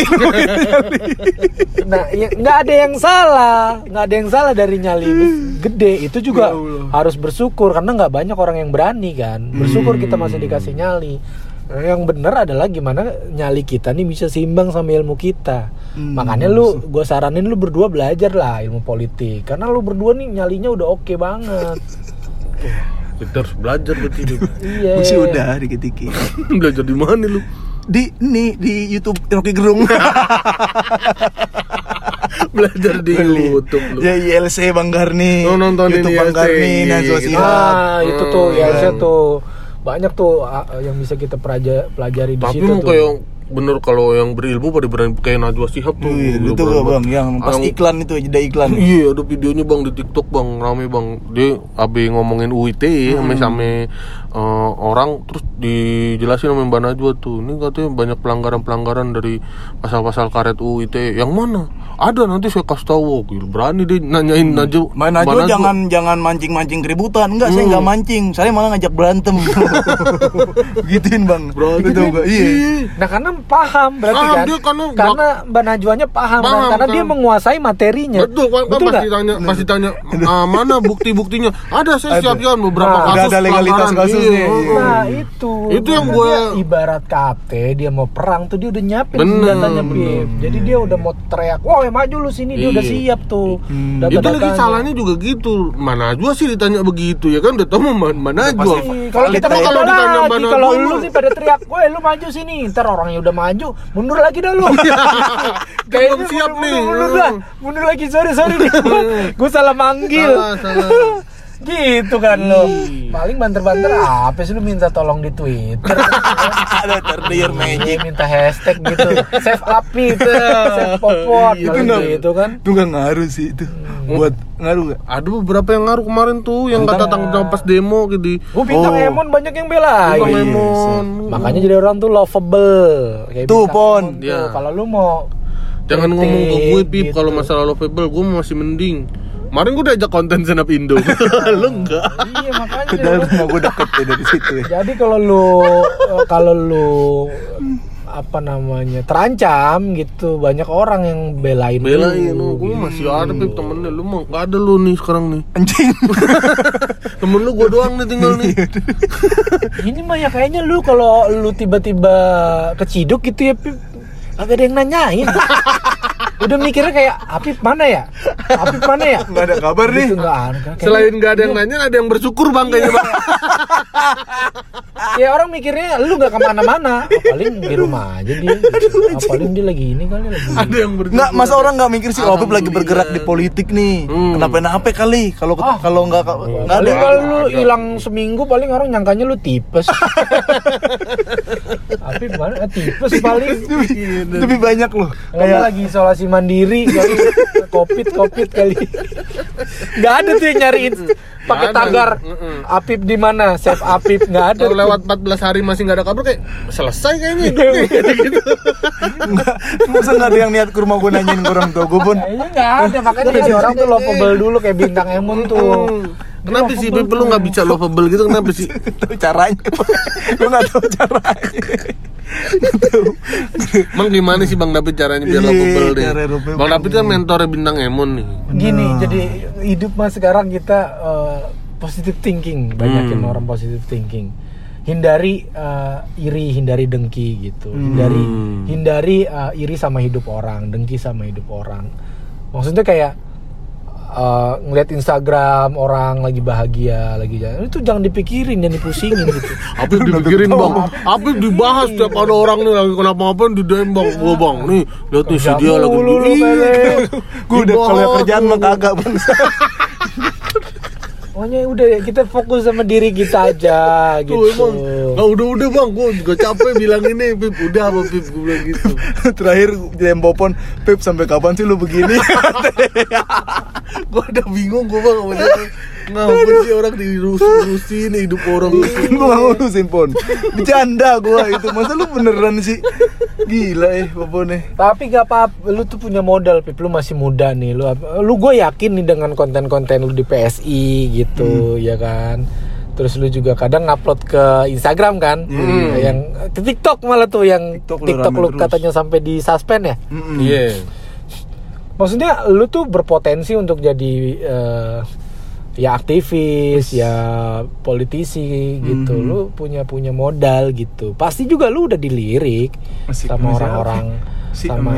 Nah, ya, nggak ada yang salah, nggak ada yang salah dari nyali gede. Itu juga Ya harus bersyukur karena nggak banyak orang yang berani kan. Bersyukur kita masih dikasih nyali. Yang bener adalah gimana nyali kita nih bisa seimbang sama ilmu kita. Hmm, Makanya lu, gue saranin lu berdua belajar lah ilmu politik. Karena lu berdua nih nyalinya udah oke banget. Kita harus belajar berarti dia. Iya. Masih udah dikit-dikit. belajar di mana lu? Di nih di YouTube Rocky Gerung. belajar di YouTube lu. ya ILC Bang Garni. Oh, nontonin YouTube Bang ILC, Garni. Shihab. Ah, itu tuh saya tuh banyak tuh ah, yang bisa kita pelaja- pelajari di Tapi situ tuh. kayak bener kalau yang berilmu pada berani kayak Najwa Shihab tuh. Gila, itu berani bang, yang pas Yang- iklan itu jeda iklan. Iya ada videonya bang di TikTok bang. Rame bang. Dia abe ngomongin UIT sama sama eh, orang terus dijelasin sama Mbak Najwa tuh ini katanya banyak pelanggaran-pelanggaran dari pasal-pasal karet UU ITE yang mana ada nanti saya kasih tahu gila, berani deh nanyain Najwa Main Mbak Najwa jangan jangan mancing-mancing keributan. Enggak, saya Hmm. enggak mancing. Saya malah ngajak berantem. Gituin, Bang. Berani tahu deh. nggak? Iya. Nah karena paham berarti Paham, kan dia karena- karena Mbak Najwanya paham, kan? Paham, karena dia paham. menguasai materinya. Betul, kan, kan Betul pasti nggak? tanya, pasti tanya ah, mana bukti-buktinya. Ada saya Ada. siap jalan beberapa Nah, kasus. ada legalitas pelanggaran. Iya, iya. Nah itu Itu yang dia ibarat KT dia mau perang tuh dia udah nyiapin Bener. senjatanya Bib. Jadi dia udah mau teriak, wah maju lu sini dia udah Iya. siap tuh. Hmm. Itu lagi salahnya juga gitu. Mana Najwa sih ditanya begitu ya kan udah tahu mana mana. Ih, Kalau kita mau kalau ditanya kalau lu sih pada teriak, woi lu maju sini, ntar orangnya udah maju, mundur lagi dah lu. Kayaknya Belum siap mundur, nih. Mundur, mundur mundur lagi, sorry sorry gue salah manggil. Salah, salah. Gitu kan lo. Paling banter-banter apa sih lu minta tolong di Twitter? Ada terdear Iya, magic. minta hashtag gitu. Save upbeat, save popot Itu kalau nggak- gitu kan. Itu nggak ngaruh sih itu. Buat ngaruh nggak? Ada beberapa yang ngaruh kemarin tuh yang kata tanggung pas demo gitu. Gue bintang Oh. Emon banyak yang belain. Bintang iya, Emon. Makanya jadi orang tuh lovable. Kayak Tuh, Pon. Iya. Kalau lu mau Jangan ngomong ke gue pip gitu. kalau masalah lovable gue masih mending. Kemarin gue udah ajak konten up Indo. Lu enggak. Iya makanya. Padahal rumah gue deket ya dari situ ya. Jadi kalau lu eh, kalau lu apa namanya terancam gitu banyak orang yang belain Belain lu, lu, gue gitu. masih ada pip temennya lu mau nggak ada lu nih sekarang nih. Anjing. Temen lu gue doang nih tinggal nih. ini mah ya kayaknya lu kalau lu tiba-tiba keciduk gitu ya Pip agak ada yang nanyain udah mikirnya kayak Apip mana ya Apip mana ya Nggak ada kabar nih. Gitu, nggak ada Kayaknya- Selain nggak ada yang nanya, ada yang bersyukur bang kayaknya bang. ya orang mikirnya lu nggak ke mana-mana oh, paling di rumah aja dia oh, paling dia lagi ini kali lagi Ada yang bersyukur. Nggak, masa orang nggak mikir sih, oh Pip lagi bergerak di politik nih. Hmm. Kenapa-napa kali? Kalau Ah. kalau nggak nggak ada. kalau lu hilang seminggu paling orang nyangkanya lu tipes tapi mana Eh, tipes paling Lebih banyak loh. Kayak lagi isolasi mandiri kali, covid covid kali. Nggak ada tuh yang nyariin pakai tagar. Apip di mana? Save Apip nggak ada. Kalau. Lewat 14 hari masih nggak ada kabar kayak selesai kayaknya hidupnya gitu. nggak, masa nggak ada yang niat ke rumah gue nanyain ke orang tua gue pun. Kayaknya nggak ada. Makanya jadi orang tuh lovable dulu kayak bintang Emon tuh. Kenapa sih Pip lu nggak bisa lovable gitu? Kenapa sih? tahu caranya. gue nggak tahu caranya. Emang gimana sih Bang David caranya biar Iya, lovable deh? Bang David kan mentornya bintang Emon nih. Gini, Nah. jadi hidup mah sekarang kita eh, positive thinking, banyakin Hmm. orang positive thinking. Hindari eh, iri, hindari dengki gitu. Hindari Hmm. hindari eh, iri sama hidup orang, dengki sama hidup orang. Maksudnya kayak eh, ngeliat Instagram orang lagi bahagia, lagi jalan, itu jangan dipikirin, jangan dipusingin gitu. Apa dipikirin bang? Apa dibahas tiap ada orang nih lagi kenapa-apa di DM bang? Gua bang nih lihat nih si dia lagi. Gue udah kalau kerjaan mah kagak bang. Pokoknya udah kita fokus sama diri kita aja gitu. Tuh emang, nggak udah udah bang, gua juga capek bilang ini, Pip udah apa Pip, gua bilang gitu. Terakhir DM Popon, Pip sampai kapan sih lu begini? Gua udah bingung gua bang, dia. ngapa sih orang dirusuh-rusuhin hidup orang gue gak ngurusin pon Bercanda gue itu Masa lu beneran sih Gila eh Popon eh Tapi gak apa-apa, lu tuh punya modal, Pip. Lu masih muda nih. Lu lu gue yakin nih dengan konten-konten lu di PSI gitu, ya kan. Terus lu juga kadang ngupload ke Instagram kan, Hmm. yang ke TikTok malah tuh yang TikTok TikTok, lu lu katanya sampai di suspend ya. Mm-mm. Iya. Maksudnya lu tuh berpotensi untuk jadi eh, ya aktivis, ya politisi gitu. Mhm. Lu punya punya modal gitu. Pasti juga lu udah dilirik Masih- sama orang-orang Si- sama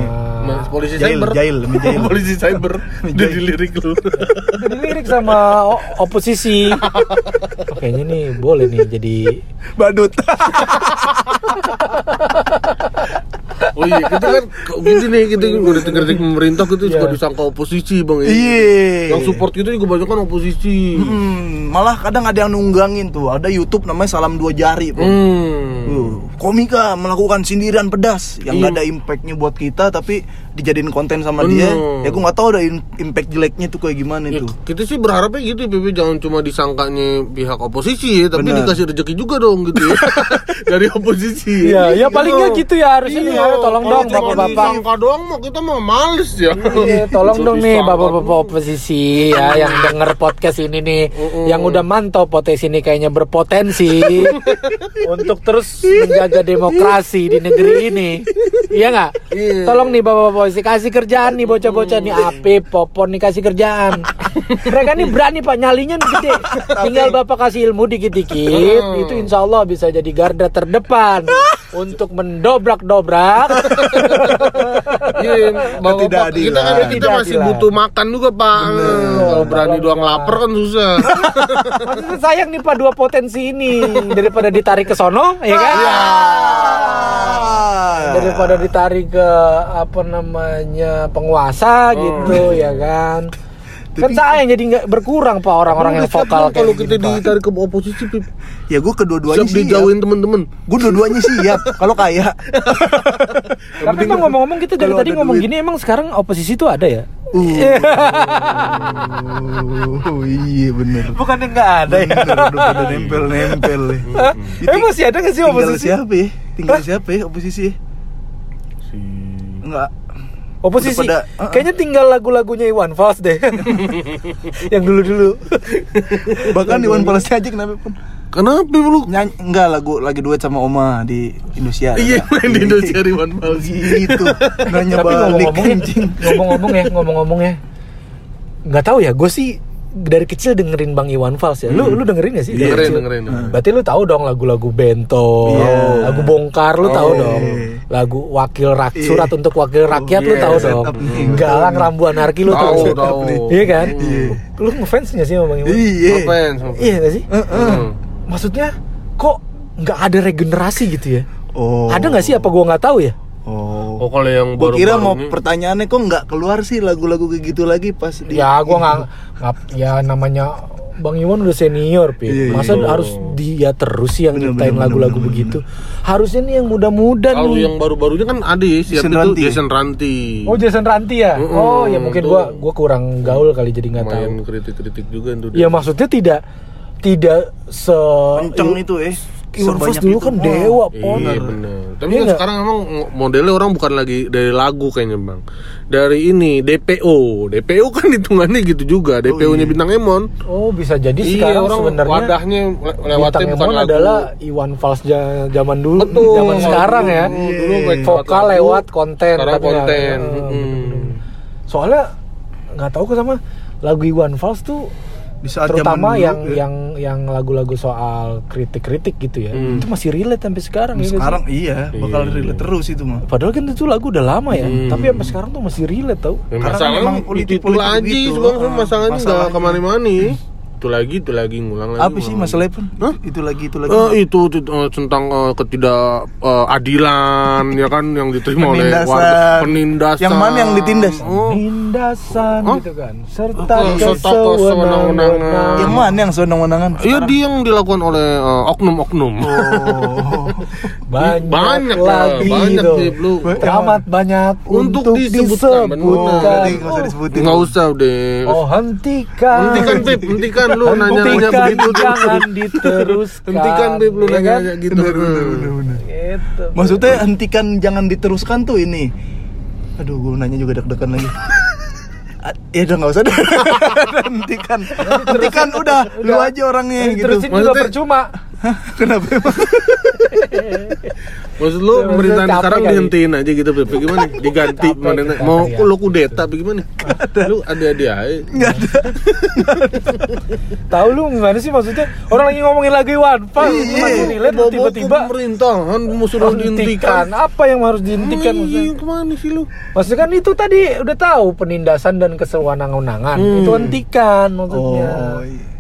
polisi Jail, cyber. jail, jail. polisi cyber. Udah dilirik lu. udah dilirik sama oposisi. Oh, Kayaknya nih boleh nih jadi Badut Oh iya, kita kan gitu nih, kita udah kritik pemerintah gitu suka Iya. disangka oposisi, Bang. ya. Iya Yang support kita juga banyak kan oposisi. Mm, Malah kadang ada yang nunggangin tuh Ada Youtube namanya Salam Dua Jari Pon. Hmm. Uh, komika melakukan sindiran pedas yang Iya. nggak ada impactnya buat kita tapi dijadiin konten sama dia Bener. ya gue nggak tahu ada impact jeleknya tuh kayak gimana Ya, itu kita sih berharapnya gitu ya PP jangan cuma disangkanya pihak oposisi ya, tapi Benar. dikasih rezeki juga dong gitu ya. Dari oposisi. Iya, ya paling nggak gitu ya harusnya nih. Iya, Ayo tolong dong bapak-bapak. disangka doang mah kita mah males ya. Iya, tolong dong nih bapak-bapak oposisi ya yang denger podcast ini nih, Mm-mm. yang udah mantau podcast ini kayaknya berpotensi untuk terus menjaga demokrasi di negeri ini. Iya nggak? Iya. Tolong nih bapak-bapak oposisi kasih kerjaan nih bocah-bocah nih Apip, Popon nih kasih kerjaan. Mereka nih berani pak nyalinya nih gede. Tinggal bapak kasih ilmu dikit-dikit, Hmm. itu insya Allah bisa jadi garda terdepan untuk mendobrak-dobrak Iya, bapak Ketidakadilan. kita kan kita masih butuh makan juga pak. Kalau berani doang lapar kan susah. Maksudnya sayang nih Pak dua potensi ini daripada ditarik ke sono, ya kan? Daripada ditarik ke apa namanya penguasa gitu, ya kan? Kan sayang jadi nggak berkurang Pak orang-orang yang vokal belum kalau kayak kita ditarik ke oposisi Pip? ya gue kedua-duanya siap siap dijauhin temen-temen. gue dua-duanya siap kalau kaya Tapi emang ngomong-ngomong kita dari tadi ngomong duit. gini emang sekarang oposisi tuh ada ya? oh iya bener Bukannya nggak ada ya? udah pada nempel-nempel ya. Eh masih ada nggak sih tinggal oposisi? siapa ya tinggal siapa ya oposisi ya? enggak Oposisi. Pada- uh-uh. Kayaknya tinggal lagu-lagunya Iwan Fals deh. yang dulu-dulu. bahkan Iwan Fals aja kenapa pun Kenapa lu? nyanyi enggak lagu lagi duet sama Oma di Indonesia Iya main di Indonesia Iwan Fals. gitu nanya Tapi balik ngomong-ngomong ya, ngomong-ngomong ya, ngomong-ngomong ya. Nggak tahu ya, gue sih dari kecil dengerin Bang Iwan Fals ya. Lu lu dengerin gak sih? dari Dengerin, kecil? dengerin. Berarti lu tahu dong lagu-lagu Bento, Iya. lagu Bongkar lu tahu Oh. dong. Lagu Wakil Rak Iya. Surat untuk Wakil Rakyat lu iya, tahu dong. nih. Galang Rambu Anarki lu tahu. Iya kan? Iya. Lu ngefans gak sih sama Bang Iwan? iya sama Iya gak sih? Hmm. Maksudnya kok nggak ada regenerasi gitu ya? oh Ada nggak sih apa gua nggak tahu ya? Oh Oh kalau yang baru kira mau pertanyaannya kok nggak keluar sih lagu-lagu kayak gitu lagi pas di Ya gua nggak nggak- ya namanya Bang Iwan udah senior, Pi. Iya, iya. Masa Oh. harus dia terus sih yang nyiptain lagu-lagu bener, begitu. Harusnya nih yang muda-muda Kalau nih. yang baru-barunya kan ada ya, siap Jason itu Ranti ya? Jason Ranti. Oh Jason Ranti ya? Mm-mm, oh ya mungkin tuh. gua gua kurang gaul kali jadi nggak tahu. Kritik-kritik juga tuh. Ya maksudnya tidak tidak se kenceng itu eh Iwan Fals dulu kan Oh. dewa Iya pon. benar. Tapi Iya kan sekarang emang modelnya orang bukan lagi dari lagu kayaknya bang. Dari ini DPO, DPO kan hitungannya gitu juga. DPO-nya iya. bintang Emon. Oh bisa jadi Iya sekarang orang sebenarnya wadahnya le- Bintang lewatnya bukan Emon lagu. adalah Iwan Fals zaman dulu, Betul. zaman sekarang ya. Dulu- dulu Vokal lagu, lewat konten. Sekarang tapi nggak- konten. eh, Mm. bener-bener. Soalnya nggak tahu kok sama lagu Iwan Fals tuh di saat terutama zaman dulu, yang ya. yang yang lagu-lagu soal kritik-kritik gitu ya. Hmm. Itu masih relate sampai sekarang ya. nggak sih? sekarang iya bakal Iya. relate terus itu mah Padahal kan itu lagu udah lama ya, Hmm. tapi sampai sekarang tuh masih relate tau. Ya, Karena kan masalahnya emang itu, itu politik-politik lagi gitu. sebenarnya Ah, masalahnya nggak ke mana-mana. Itu lagi, itu lagi ngulang lagi. apa sih ngulang masalah lagi. pun Hah? itu lagi itu lagi Eh, itu t- eh, tentang eh, ketidakadilan ya kan yang diterima oleh Penindasan. warga penindasan. Yang mana yang ditindas? Oh. Hah? gitu kan, serta Oh, serta kesewenang-wenangan. yang mana yang sewenang-wenangan Iya dia yang dilakukan oleh eh, oknum-oknum. oh Banyak, Banyak lagi banyak sih. Teramat banyak Untuk untuk, disebutkan, disebutkan. Jadi nggak usah disebutin Nggak usah deh. Oh hentikan. Hentikan Pip, hentikan lu nanya-nanya Hentikan, begitu. jangan diteruskan. Hentikan Pip lu Ya kan? nanya-nanya gitu. bener bener bener bener Gitu. maksudnya hentikan jangan diteruskan tuh ini aduh gue nanya juga deg-degan lagi Ah, Ya udah nggak usah deh. hentikan, hentikan udah, lu aja orangnya gitu. Terusin juga Maksudnya- percuma. Kenapa emang? Maksud lu pemerintahan sekarang kali. dihentiin aja gitu Pip. Gimana? Diganti Capek mana kita mau teriak. lu kudeta apa gimana? Lu ada-ada aja. Nggak ada. Tahu lu gimana sih maksudnya? Orang lagi ngomongin lagi Iwan Fals, Iya. masih relate tiba-tiba pemerintahan mau suruh hentikan. dihentikan. Apa yang harus dihentikan? Oh, maksudnya? iya, ke mana sih lu? Maksudnya kan itu tadi udah tahu penindasan dan kesewenang-wenangan. Hmm. Itu hentikan maksudnya. Oh, iya.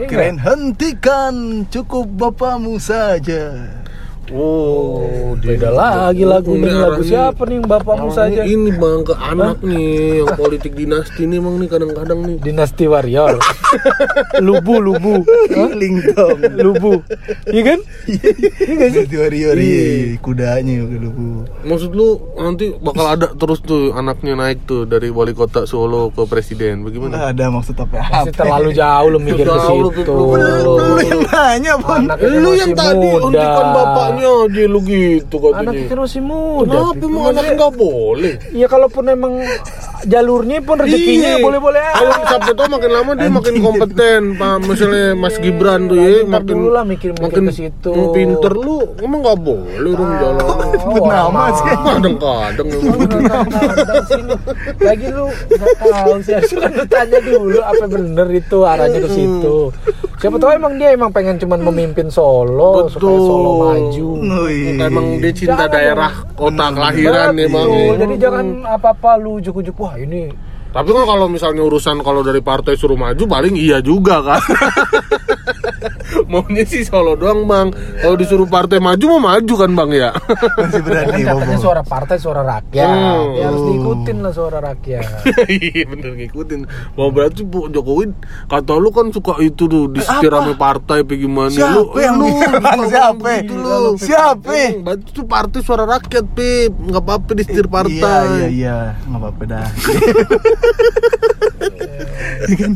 Iya. Keren hentikan, cukup bapakmu saja. Oh, dia Beda lagi lagunya Ini nih, lagu siapa nih yang bapakmu saja? Ini bang ke anak nih, yang politik dinasti nih emang nih kadang-kadang nih. Dinasti Warrior. lubu, lubu. Hah? Lingtong. Lubu. Iya kan? Iya gak sih? Di warrior iya, kudanya dulu. Maksud lu nanti bakal ada terus tuh anaknya naik tuh dari wali kota Solo ke presiden, bagaimana? Ada maksud apa? Masih terlalu jauh lu mikir ke situ. lu, yang nanya. Anaknya lu yang tadi muda. hentikan bapaknya aja lu gitu katanya. Anaknya kan masih muda. Kenapa emang anaknya nggak boleh? Iya kalaupun emang jalurnya pun rezekinya Iya. boleh-boleh aja. Kalau siapa tahu makin lama dia makin kompeten, Pak. Misalnya Mas Gibran tuh ya, makin dulu lah mikir-mikir makin ke situ. pinter lu, emang nggak boleh dong jalan. Sebut nama sih. Kadang-kadang sini. Lagi lu nggak tahu sih harus kan lu tanya dulu apa bener itu arahnya ke situ. Siapa tahu emang dia emang pengen cuman memimpin Solo supaya Solo maju. Wih. emang dia cinta Jangan daerah kota kelahiran emang. Jadi jangan apa-apa lu ujuk-ujuk wah ini Tapi kan kalau misalnya urusan kalau dari partai suruh maju paling iya juga kan. Maunya sih Solo doang bang. Kalau disuruh partai maju mau maju kan bang ya. Masih berani, kan katanya suara partai suara rakyat. Hmm. Ya harus diikutin lah suara rakyat. Iya bener ngikutin. Mau berarti Bu Jokowi kata lu kan suka itu tuh disetir sama partai apa gimana Siapa yang lu bilang? Siapa? gitu lu. Siapa? Emang Berarti itu partai suara rakyat Pip nggak apa-apa disetir Iya, partai. iya, iya. Nggak apa-apa dah. Iya kan?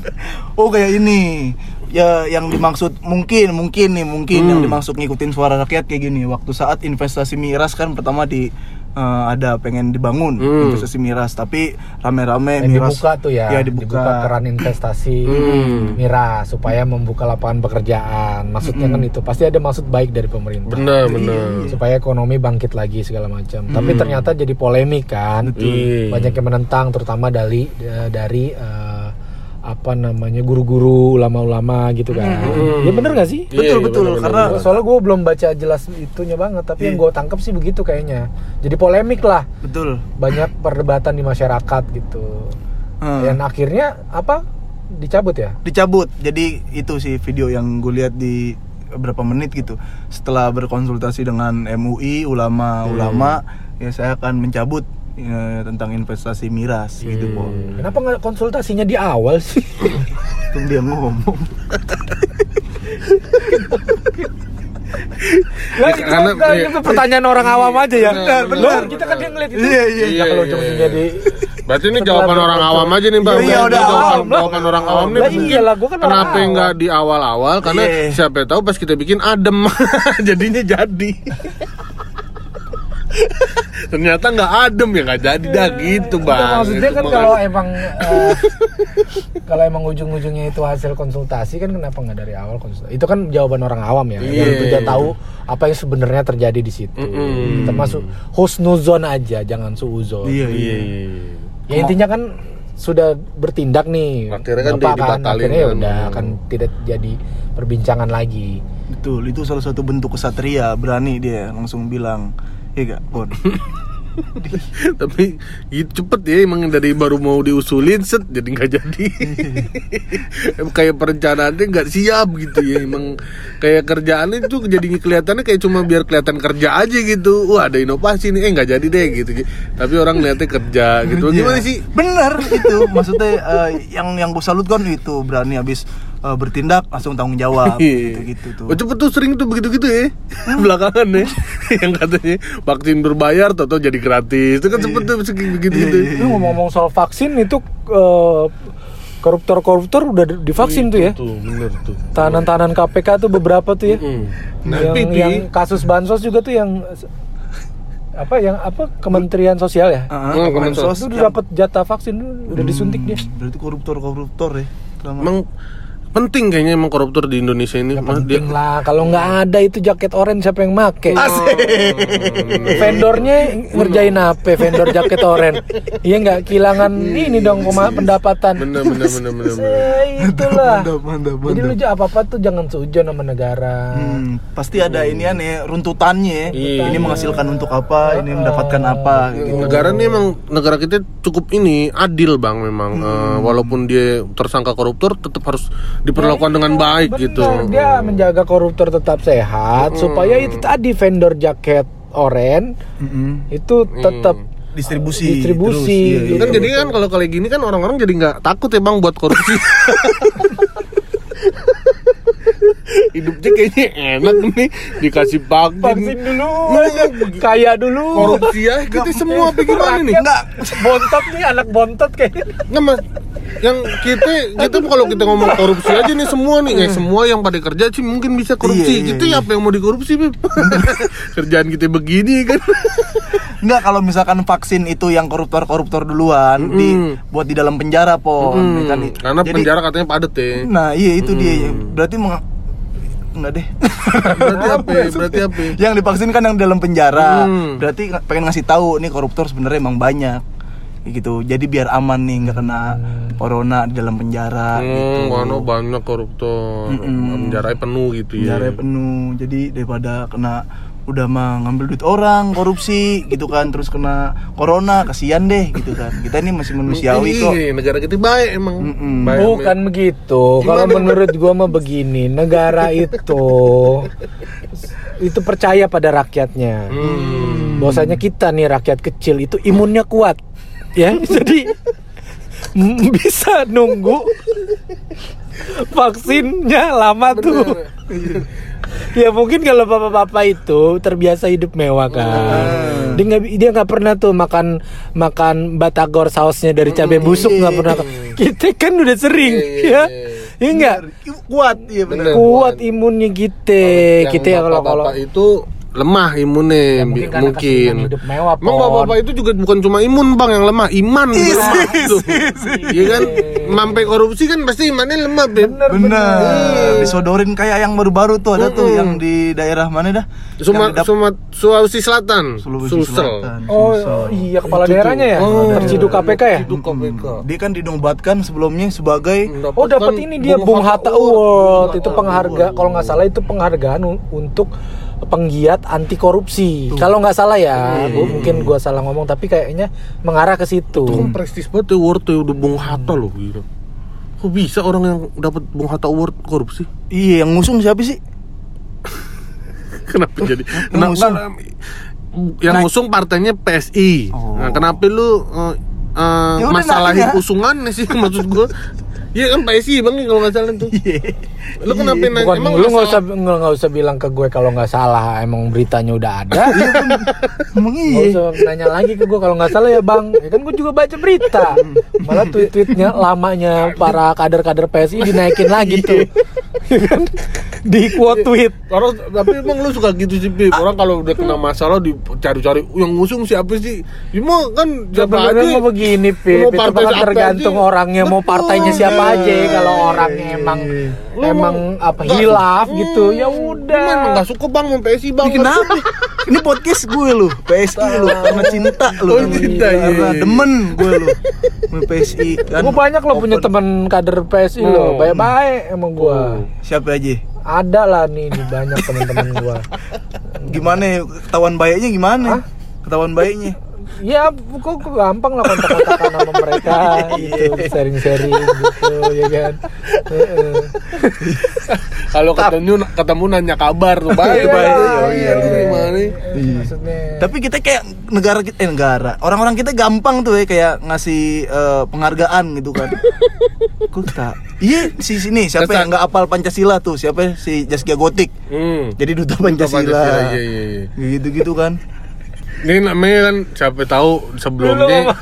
oh, kayak ini. Ya, yang dimaksud mungkin, mungkin nih, mungkin yang Hmm. dimaksud ngikutin suara rakyat kayak gini. Waktu saat investasi miras kan pertama di eh, ada pengen dibangun Hmm. investasi miras, tapi rame-rame Eh, miras dibuka tuh ya, ya dibuka. keran investasi Hmm. miras supaya membuka lapangan pekerjaan. Maksudnya kan itu pasti ada maksud baik dari pemerintah. Bener bener. supaya ekonomi bangkit lagi segala macam. Tapi Hmm. ternyata jadi polemik kan. Iya. Banyak yang menentang terutama dari dari eh, apa namanya guru-guru ulama-ulama gitu kan. Ya bener gak sih? Betul, Iya, betul. bener, Karena bener. Soalnya gue belum baca jelas itunya banget, tapi yang gue tangkap sih begitu kayaknya. Jadi polemik lah, betul. banyak perdebatan di masyarakat gitu. Hmm. Dan akhirnya apa? Dicabut ya? dicabut jadi itu sih video yang gue lihat di beberapa menit gitu setelah berkonsultasi dengan MUI ulama-ulama ya saya akan mencabut ya, tentang investasi miras gitu po Kenapa nggak konsultasinya di awal sih? itu dia ngomong Nah, itu, karena- kan- iya. itu pertanyaan orang awam aja ya. Benar, Loh, kita kan dia ngeliat itu. Iya, iya. Ya kalau ujung-ujungnya di Berarti ini Setelah jawaban orang awam aja nih bang. Iya, udah jawaban, awam lah. jawaban orang awam nih. Lah iyalah, gua kan orang Kenapa awam. nggak di awal-awal? Karena Iya. siapa tahu pas kita bikin adem, jadinya jadi. Ternyata nggak adem ya nggak jadi dah gitu Itu bang. maksudnya Itu kan makanya- kalau emang eh, kalau emang ujung-ujungnya itu hasil konsultasi kan kenapa nggak dari awal konsultasi? Itu kan jawaban orang awam ya. Yang Iya. tidak tahu apa yang sebenarnya terjadi di situ. Mm-mm. Kita masuk husnuzon aja, jangan suuzon. iya Iya. iya Ya intinya kan sudah bertindak nih. Akhirnya kan Bapak dibatalin akhirnya ya kan. udah akan tidak jadi perbincangan lagi. betul itu salah satu bentuk kesatria berani dia langsung bilang iya gak Pon Tapi gitu cepet ya emang dari baru mau diusulin set jadi nggak jadi. kayak perencanaannya nggak siap gitu ya emang kayak kerjaannya tuh jadi kelihatannya kayak cuma biar kelihatan kerja aja gitu. Wah ada inovasi nih eh nggak jadi deh gitu. Tapi orang lihatnya kerja gitu. Gimana Iya. sih? bener itu maksudnya eh, yang yang gue salut kan itu berani habis eh, bertindak langsung tanggung jawab. Gitu gitu tuh. Oh cepet tuh sering tuh begitu-gitu ya Belakangan ya Yang katanya vaksin berbayar Toto jadi gratis. Itu kan cepet tuh begitu-gitu. Iya, Lu ngomong-ngomong soal vaksin itu eh, koruptor-koruptor udah di- divaksin tuh ya. Tuh bener tuh. Tahanan-tahanan KPK tuh beberapa tuh ya. Hmm. yang, Tapi, Pi, yang kasus bansos juga tuh yang apa yang apa Kementerian Sosial ya. Ah, Oh, Kemensos. Itu yang- udah dapat jatah vaksin udah disuntik dia. berarti koruptor koruptor ya Emang penting kayaknya emang koruptor di Indonesia ini. Ya Mas, dia- penting lah kalau nggak ada itu jaket orange siapa yang make? Asik. Vendornya ngerjain apa? Vendor jaket orange. Iya nggak kehilangan ini dong pema- pendapatan. Bener bener bener bener. bener. Eh, itulah. Mantap, mantap, Jadi lu apa apa tuh jangan seujon sama negara. Hmm, pasti ada ini nih runtutannya. Iya. Ini menghasilkan untuk apa? Ini mendapatkan apa? Gitu. Negara ini emang negara kita cukup ini adil bang memang Eh, walaupun dia tersangka koruptor tetap harus diperlakukan dengan baik Bener, gitu. dia menjaga koruptor tetap sehat supaya itu tadi vendor jaket oren Mm-mm. itu tetap distribusi Distribusi, terus, iya, gitu. kan iya. jadi kan kalau kali gini kan orang-orang jadi nggak takut ya bang buat korupsi. Hidupnya kayaknya enak nih dikasih vaksin. vaksin dulu Nah, kaya dulu korupsi ya kita semua apa gimana nih? Rakyat bontot nih anak bontot kayaknya Nggak mas, yang kita kita kalau kita ngomong korupsi aja nih semua nih, eh, semua yang pada kerja sih mungkin bisa korupsi. Iya, iya, iya. ya apa yang mau dikorupsi, Beb? Kerjaan kita begini kan. Enggak kalau misalkan vaksin itu yang koruptor-koruptor duluan Mm-mm. di buat di dalam penjara pon Hmm, ya kan? karena Jadi- penjara katanya padet ya. Nah, iya itu dia. Berarti meng- enggak deh. Berarti apa? ya? Berarti apa? ya? yang divaksin kan yang dalam penjara. Hmm. Berarti ng- pengen ngasih tahu nih koruptor sebenarnya emang banyak. Gitu. Jadi biar aman nih nggak kena corona di dalam penjara gitu. Hmm, mana banyak koruptor, Mm-mm. penjara penuh gitu ya. Penjara penuh. Jadi daripada kena udah mah ngambil duit orang korupsi gitu kan. Terus kena corona kasihan deh gitu kan. Kita ini masih manusiawi kok. Iya, negara kita baik emang. Mm-mm. Baik, bukan begitu. Kalau menurut gua mah begini negara itu itu percaya pada rakyatnya. Hmm. bahwasanya kita nih rakyat kecil itu imunnya kuat. Ya jadi mm, bisa nunggu vaksinnya lama tuh. Ya mungkin kalau bapak-bapak itu terbiasa hidup mewah kan. Dia nggak dia nggak pernah tuh makan makan batagor sausnya dari cabai busuk nggak pernah. Kita kan udah sering Iya, iya, ya iya. ya enggak kuat iya benar Bener. kuat imunnya kita. Yang kita ya kalau kalau itu lemah imunnya Ya, mungkin karena mungkin. hidup mewah, Emang bapak-bapak itu juga bukan cuma imun bang yang lemah, iman juga lemah. Tuh. Iya kan, mampai korupsi kan pasti imannya lemah, Beb. benar disodorin kayak yang baru-baru tuh ada tuh yang di daerah mana dah Suma, Suma, Sulawesi Selatan, Sulawesi Sulsel. Selatan. oh iya kepala Itu daerahnya ya Oh. terciduk KPK ya Itu KPK. dia kan dinobatkan sebelumnya sebagai Oh dapat ini dia Bung Hatta Award itu pengharga kalau nggak salah itu penghargaan untuk penggiat anti korupsi kalau nggak salah ya gua, mungkin gua salah ngomong tapi kayaknya mengarah ke situ Itu kan prestis banget ya award tuh udah Bung Hatta loh gitu. Kok bisa orang yang dapat Bung Hatta Award korupsi? iya yang ngusung siapa sih Kenapa jadi? Yang Kenapa ngusung. yang ngusung partainya PSI? Oh. Nah, kenapa lu uh, uh, Ya masalahin nanya. usungan sih maksud gua? Iya kan PSI bang kalau nggak salah tuh. Lu kenapa nanya? bukan Emang lu nggak usah nggak usah bilang ke gue kalau nggak salah emang beritanya udah ada emang nggak iya usah nanya lagi ke gue kalau nggak salah ya bang ya kan gue juga baca berita malah tweet-tweetnya lamanya para kader-kader PSI dinaikin lagi tuh Ya kan? di quote tweet Orang tapi emang lu suka gitu sih, Bib. Orang kalau udah kena masalah dicari-cari yang ngusung siapa sih? Emang kan siapa aja. mau begini, Pip. Mau Itu partai kan tergantung orangnya mau partainya siapa Iya. Aja. Kalau orangnya emang Lu emang mau- apa hilaf gitu, ya udah. Emang gak suka bang mau PSI bang. Ini kenapa? Ini podcast gue lu, PSI lu, karena cinta lu. Oh, cinta, iya, Karena iya. demen gue lu. Sama PSI kan. Gue banyak loh punya teman kader PSI loh, Oh. baik-baik emang gua. Siapa aja? Ada lah nih di banyak teman-teman gua. Gimana ya? Ketahuan baiknya gimana? Ketahuan baiknya. Ya, kok gampang lah kontak-kontakan sama mereka gitu, sharing-sharing gitu, ya kan. Heeh. Kalau ketemu ketemu nanya kabar tuh baik Iya, baik. iya, Oh, iya, iya. Tapi kita kayak negara kita eh negara. Orang-orang kita gampang tuh ya kayak ngasih eh, penghargaan gitu kan. Kok tak? Iya si sini siapa Kesan- yang nggak apal Pancasila tuh? Siapa si Zaskia Gotik? Hmm. Jadi duta Pancasila, Pancasila. Iya iya iya. Gitu-gitu kan. Ini namanya kan siapa tahu sebelumnya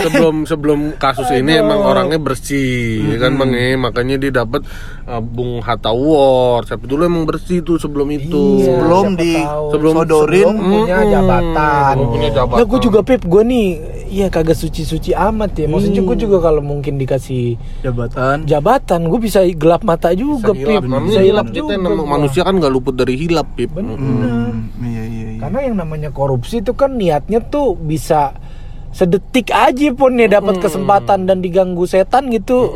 sebelum sebelum kasus ini emang orangnya bersih ya kan bang eh makanya dia dapat uh, Bung Hatta Award siapa dulu emang bersih tuh sebelum itu Iya, Sebelum di- tahu. sebelum sodorin, Sebelum punya jabatan. Sebelum punya jabatan. Nah, gue juga Pip, gue nih, iya kagak suci-suci amat ya. Maksudnya gue juga kalau mungkin dikasih Jabatan. jabatan, gue bisa gelap mata juga, Bisa hilap. Pip. Namanya Bisa hilap juga. manusia kan nggak luput dari hilap pip Hmm, iya iya iya. Karena yang namanya korupsi itu kan niatnya tuh bisa sedetik aja pun ya dapat kesempatan dan diganggu setan gitu.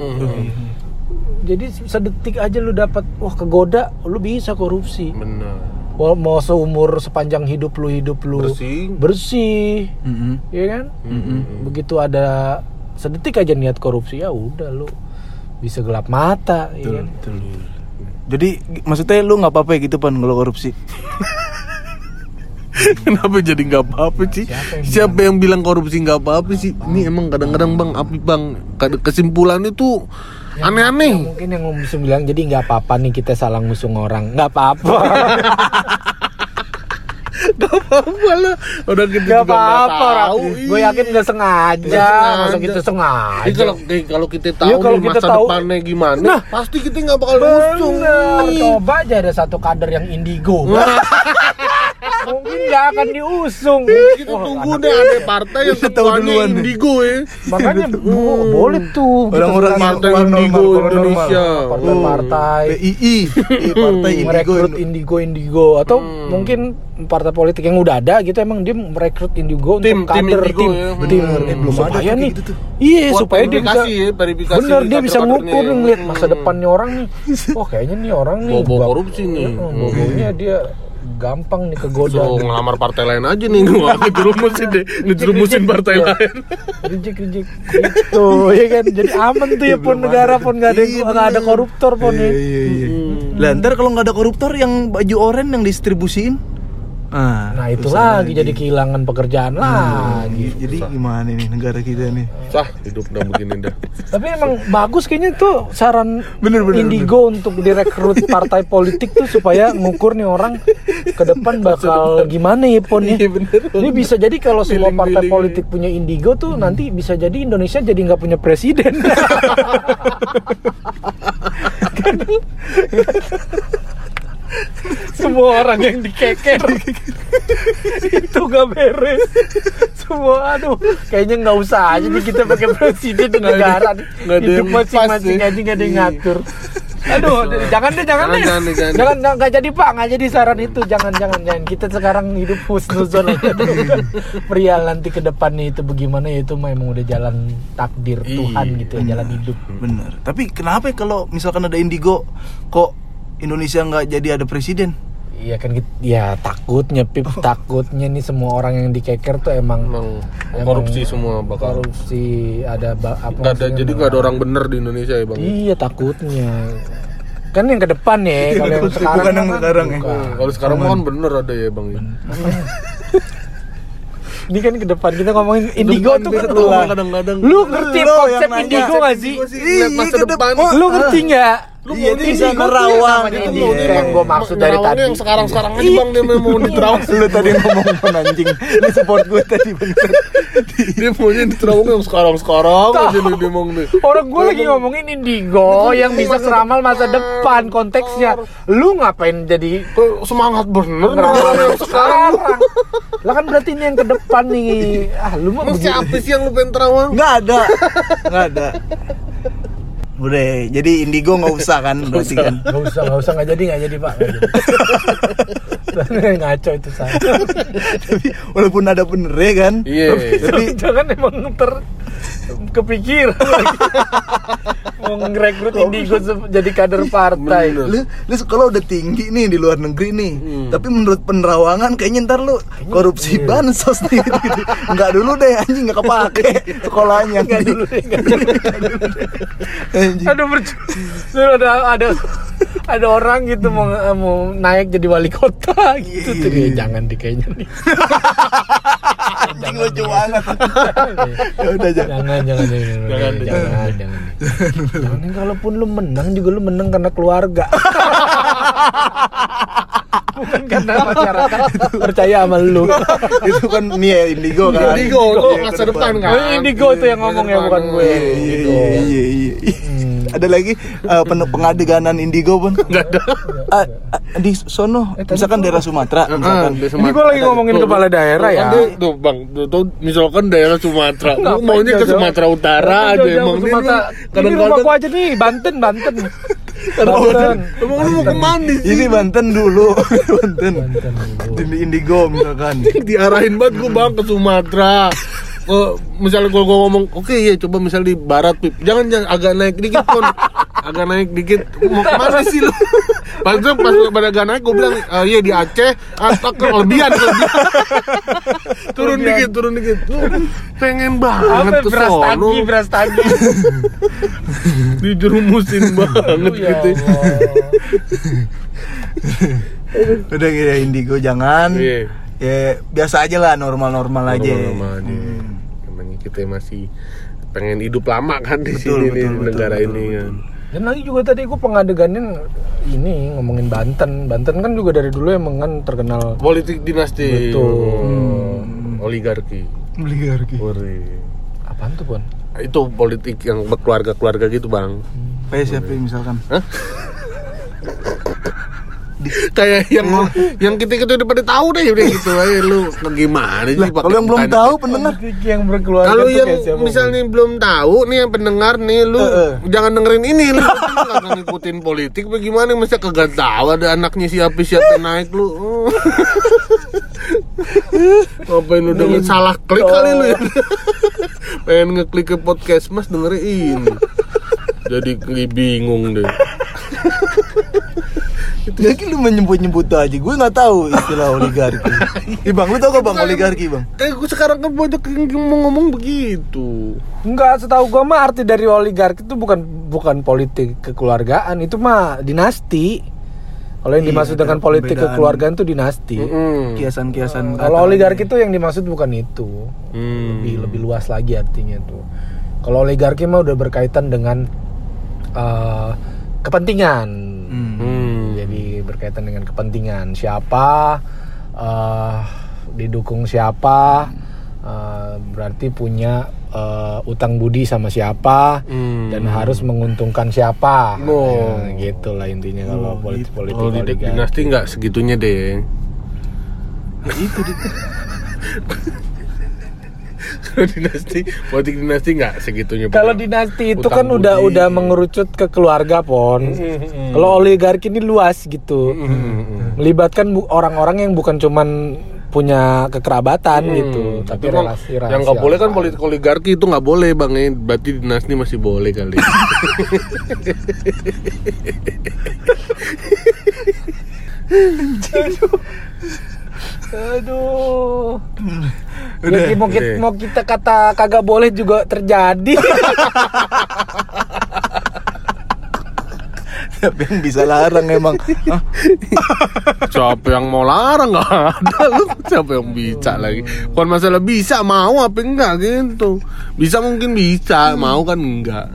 Jadi sedetik aja lu dapat wah kegoda, lu bisa korupsi. benar Wah, mau seumur sepanjang hidup lu hidup lu bersih bersih, Mm-mm. ya kan? Begitu ada sedetik aja niat korupsi ya udah lu bisa gelap mata ya Betul, kan? betul. Jadi maksudnya lu nggak apa-apa ya gitu pan kalau korupsi? Kenapa jadi nggak apa-apa sih? Siapa yang Siapa yang bilang korupsi nggak apa-apa sih? Ini emang kadang-kadang bang, api bang, kesimpulannya tuh Ya, aneh-aneh. mungkin yang bisa bilang jadi nggak apa-apa nih kita salah ngusung orang nggak apa-apa Gak apa-apa lah. Udah gitu juga nggak apa-apa tahu. gue yakin nggak sengaja Nggak sengaja. masa kita sengaja Jadi kalau kalau kita tahu Iya, kalau kita masa tahu- depannya gimana, Nah. pasti kita nggak bakal. Bener, coba aja ada satu kader yang indigo mungkin nggak akan diusung Kita Wah, tunggu deh ada partai yang nih. indigo ya. makanya bo- boleh tuh Orang-orang Partai Indigo Indonesia. partai-partai PII, Partai Indigo. merekrut indigo indigo atau Hmm. mungkin partai politik yang udah ada gitu emang dia merekrut indigo Tim- untuk tim kader indigo tim ya. tim Hmm. Eh, belum ada supaya tuh nih kayak gitu tuh. iya Buat supaya dia bisa verifikasi ya, bener dia bisa ngukur ya. ngeliat masa Hmm. depannya orang nih oh kayaknya nih orang nih bak- korupsi nih. Heeh, bau-baunya dia gampang nih kegoda. So ngelamar partai lain aja nih, nggak ngejerumusin deh, ngejerumusin partai Iya. lain. rejek rejek gitu ya kan? Jadi aman tuh ya pun negara pun nggak ada Iya, nggak ada koruptor pun Iya, ya iya, iya. Lah ntar kalau nggak ada koruptor yang baju oranye yang distribusiin, ah, nah itu lagi jadi kehilangan pekerjaan lagi Jadi gimana nih negara kita nih? Sah, hidup udah begini dah. Tapi emang bagus kayaknya tuh saran Bener, bener, Indigo untuk direkrut partai politik tuh supaya ngukur nih orang ke depan bakal gimana ya pon ya. Iya, bener. Ini bisa jadi kalau semua partai politik punya Indigo tuh nanti bisa jadi Indonesia jadi nggak punya presiden. semua orang yang dikeker itu gak beres semua aduh kayaknya nggak usah aja nih kita pakai presiden negara nih. nggak ada hidup masing-masing ya. aja nggak ada yang Iya. ngatur aduh jangan deh jangan Jangan, deh jangan deh, jangan. jangan nggak jadi pak nggak jadi saran itu jangan jangan jangan kita sekarang hidup husnuzon aja pria nanti ke depannya itu bagaimana ya itu mah emang udah jalan takdir Tuhan Iya. gitu ya jalan hidup Bener. Tapi kenapa ya kalau misalkan ada indigo, kok Indonesia nggak jadi ada presiden? Iya kan gitu. Ya takutnya Pip, takutnya nih semua orang yang dikeker tuh emang Emang Emang korupsi semua bakal. korupsi ada ba- apa Nggak ada, jadi nggak ada orang bener di Indonesia ya bang. Iya takutnya. Kan yang ke depan ya, kalau yang Bukan sekarang yang kan sekarang ya. bukan. Kalau sekarang kan bener ada ya bang. ya. Ini kan ke depan kita ngomongin indigo Depan tuh kan ketawa kadang-kadang. Lu ngerti konsep yang indigo gak sih? Masa Iya, ke depan. depan. Lu ngerti nggak? Lu Iya, mau dia bisa nerawang gitu. Iya. Yang gua maksud dari tadi. yang sekarang-sekarang aja bang dia mau diterawang. Lu tadi ngomong pun anjing. Lu support gue tadi bener. dia maunya diterawang yang sekarang-sekarang aja nih dia mau nih. Orang gue lagi ngomongin indigo yang bisa ngeramal masa depan konteksnya. Lu ngapain jadi Semangat bener yang sekarang. Lah kan berarti ini yang ke depan nih. Ah, lu mah begini. siapa sih yang lu pengen terawang? Nggak ada, nggak ada. Udah, jadi indigo nggak usah kan berarti kan? Gak usah, gak usah, gak jadi, gak jadi pak Gak jadi. Ngaco itu saya Tapi walaupun ada bener ya kan? Iya. Tapi Jangan emang ter kepikir. Mau ngerekrut indigo jadi kader partai. lu lu sekolah udah tinggi nih di luar negeri nih Hmm. tapi menurut penerawangan kayaknya ntar lu korupsi bansos nih. Gitu, nggak dulu deh anjing nggak kepake sekolahnya. Nggak dulu deh, nggak dulu Aduh ada ada ada orang gitu mau mau naik jadi wali kota gitu. Tuh dia jangan di kayaknya nih anjing lucu banget. Ya udah jangan jangan jangan jangan jangan Jangan, jangan. jangan, jangan. Jangan, kalaupun lu menang juga lu menang karena keluarga. Bukan karena masyarakat. Percaya sama lu. Itu kan nih ya indigo kan. Indigo itu Iya, masa depan kan. Oh, indigo tuh yang ngomong ya bukan gue. Iya, iya, iya, iya, iya. Ada lagi uh, pen- pengadeganan indigo pun? Enggak ada. Ah, di sono, misalkan daerah Sumatera, misalkan. di ini gue lagi ngomongin Tuh, kepala daerah ya Tuh, tuh bang, tuh, tuh, misalkan daerah Sumatera, lu Ngapain maunya ke? Sumatera Utara aja emang Ini kadang-kadang rumahku aja nih, Banten, Banten. kadang-kadang emang lu mau ke mana sih? Ini Banten dulu, Banten. Banten dulu. Di Indigo misalkan. diarahin banget gue bang ke Sumatera Oh, misalnya kalau gue ngomong, oke ya coba misal di barat pip, jangan jangan agak naik dikit pun, agak naik dikit. Mau ke mana sih lu? pas itu pas pada gak naik gue bilang "Eh, iya di Aceh atau kelebihan kelebihan turun dikit turun dikit pengen banget Apa beras tagi, beras tagi. dijerumusin banget Ya gitu. Udah gitu indigo jangan. Iya. Ya biasa aja lah normal-normal aja. Normal aja. Hmm. Kita masih pengen hidup lama kan di Betul, sini betul, di betul, negara betul, ini betul. kan. Dan lagi juga tadi gue pengadegannya ini ngomongin Banten. Banten kan juga dari dulu emang kan terkenal Politik dinasti. Betul. Hmm. Oligarki. Oligarki. Wori. apaan tuh, Bon? Itu politik yang berkeluarga-keluarga gitu, Bang. PSP misalkan. Kayak yang yang kita kita udah pada tahu deh udah gitu aja. Lu gimana sih kalau yang belum tahu pendengar. Yang berkeluarga Kalau yang kayak siapa, Bon? misalnya belum tahu nih yang pendengar nih lu Eh, eh. jangan dengerin ini. Lu nggak akan ngikutin politik bagaimana masa kagak tahu ada anaknya siapa siapa naik lu. Ngapain lu denger salah klik kali lu ya? Pengen ngeklik ke podcast mas dengerin. Ini jadi bingung deh Jadi lu menyebut-nyebut aja, gue nggak tahu istilah oligarki. Ih bang, lu tau gak bang oligarki bang? kayak gue sekarang kan banyak yang ngomong-ngomong begitu Enggak, setahu gua mah arti dari oligarki itu bukan bukan politik kekeluargaan, itu mah dinasti. Kalau yang Iya, dimaksud dengan politik kekeluargaan itu dinasti. Mm. Kiasan-kiasan. Kalau oligarki itu yang dimaksud bukan itu. Hmm. Lebih lebih luas lagi artinya tuh. Kalau oligarki mah udah berkaitan dengan eh, kepentingan. Hmm. Jadi berkaitan dengan kepentingan siapa eh, didukung siapa eh, berarti punya eh, utang budi sama siapa Hmm. dan harus menguntungkan siapa. Oh. Ya, gitu lah intinya kalau Oh, politik politik Kalau di dinasti nggak segitunya deh. Nah, itu Kalau dinasti, politik dinasti nggak segitunya. Kalau dinasti itu Utang kan udah budi. udah mengerucut ke keluarga pon. Mm-mm. Kalau oligarki ini luas gitu, Mm-mm. melibatkan bu- orang-orang yang bukan cuman punya kekerabatan gitu, tapi kan relasi yang nggak relasi boleh kan politik oligarki itu nggak boleh bang ya. Berarti dinasti masih boleh kali. Aduh. Udah. Ya, mau, kita, Oke. mau kita kata kagak boleh juga terjadi. Siapa yang bisa larang emang? Hah? Siapa yang mau larang nggak ada lu. Siapa yang bisa lagi? Bukan masalah bisa mau apa enggak gitu. Bisa mungkin bisa, mau kan enggak.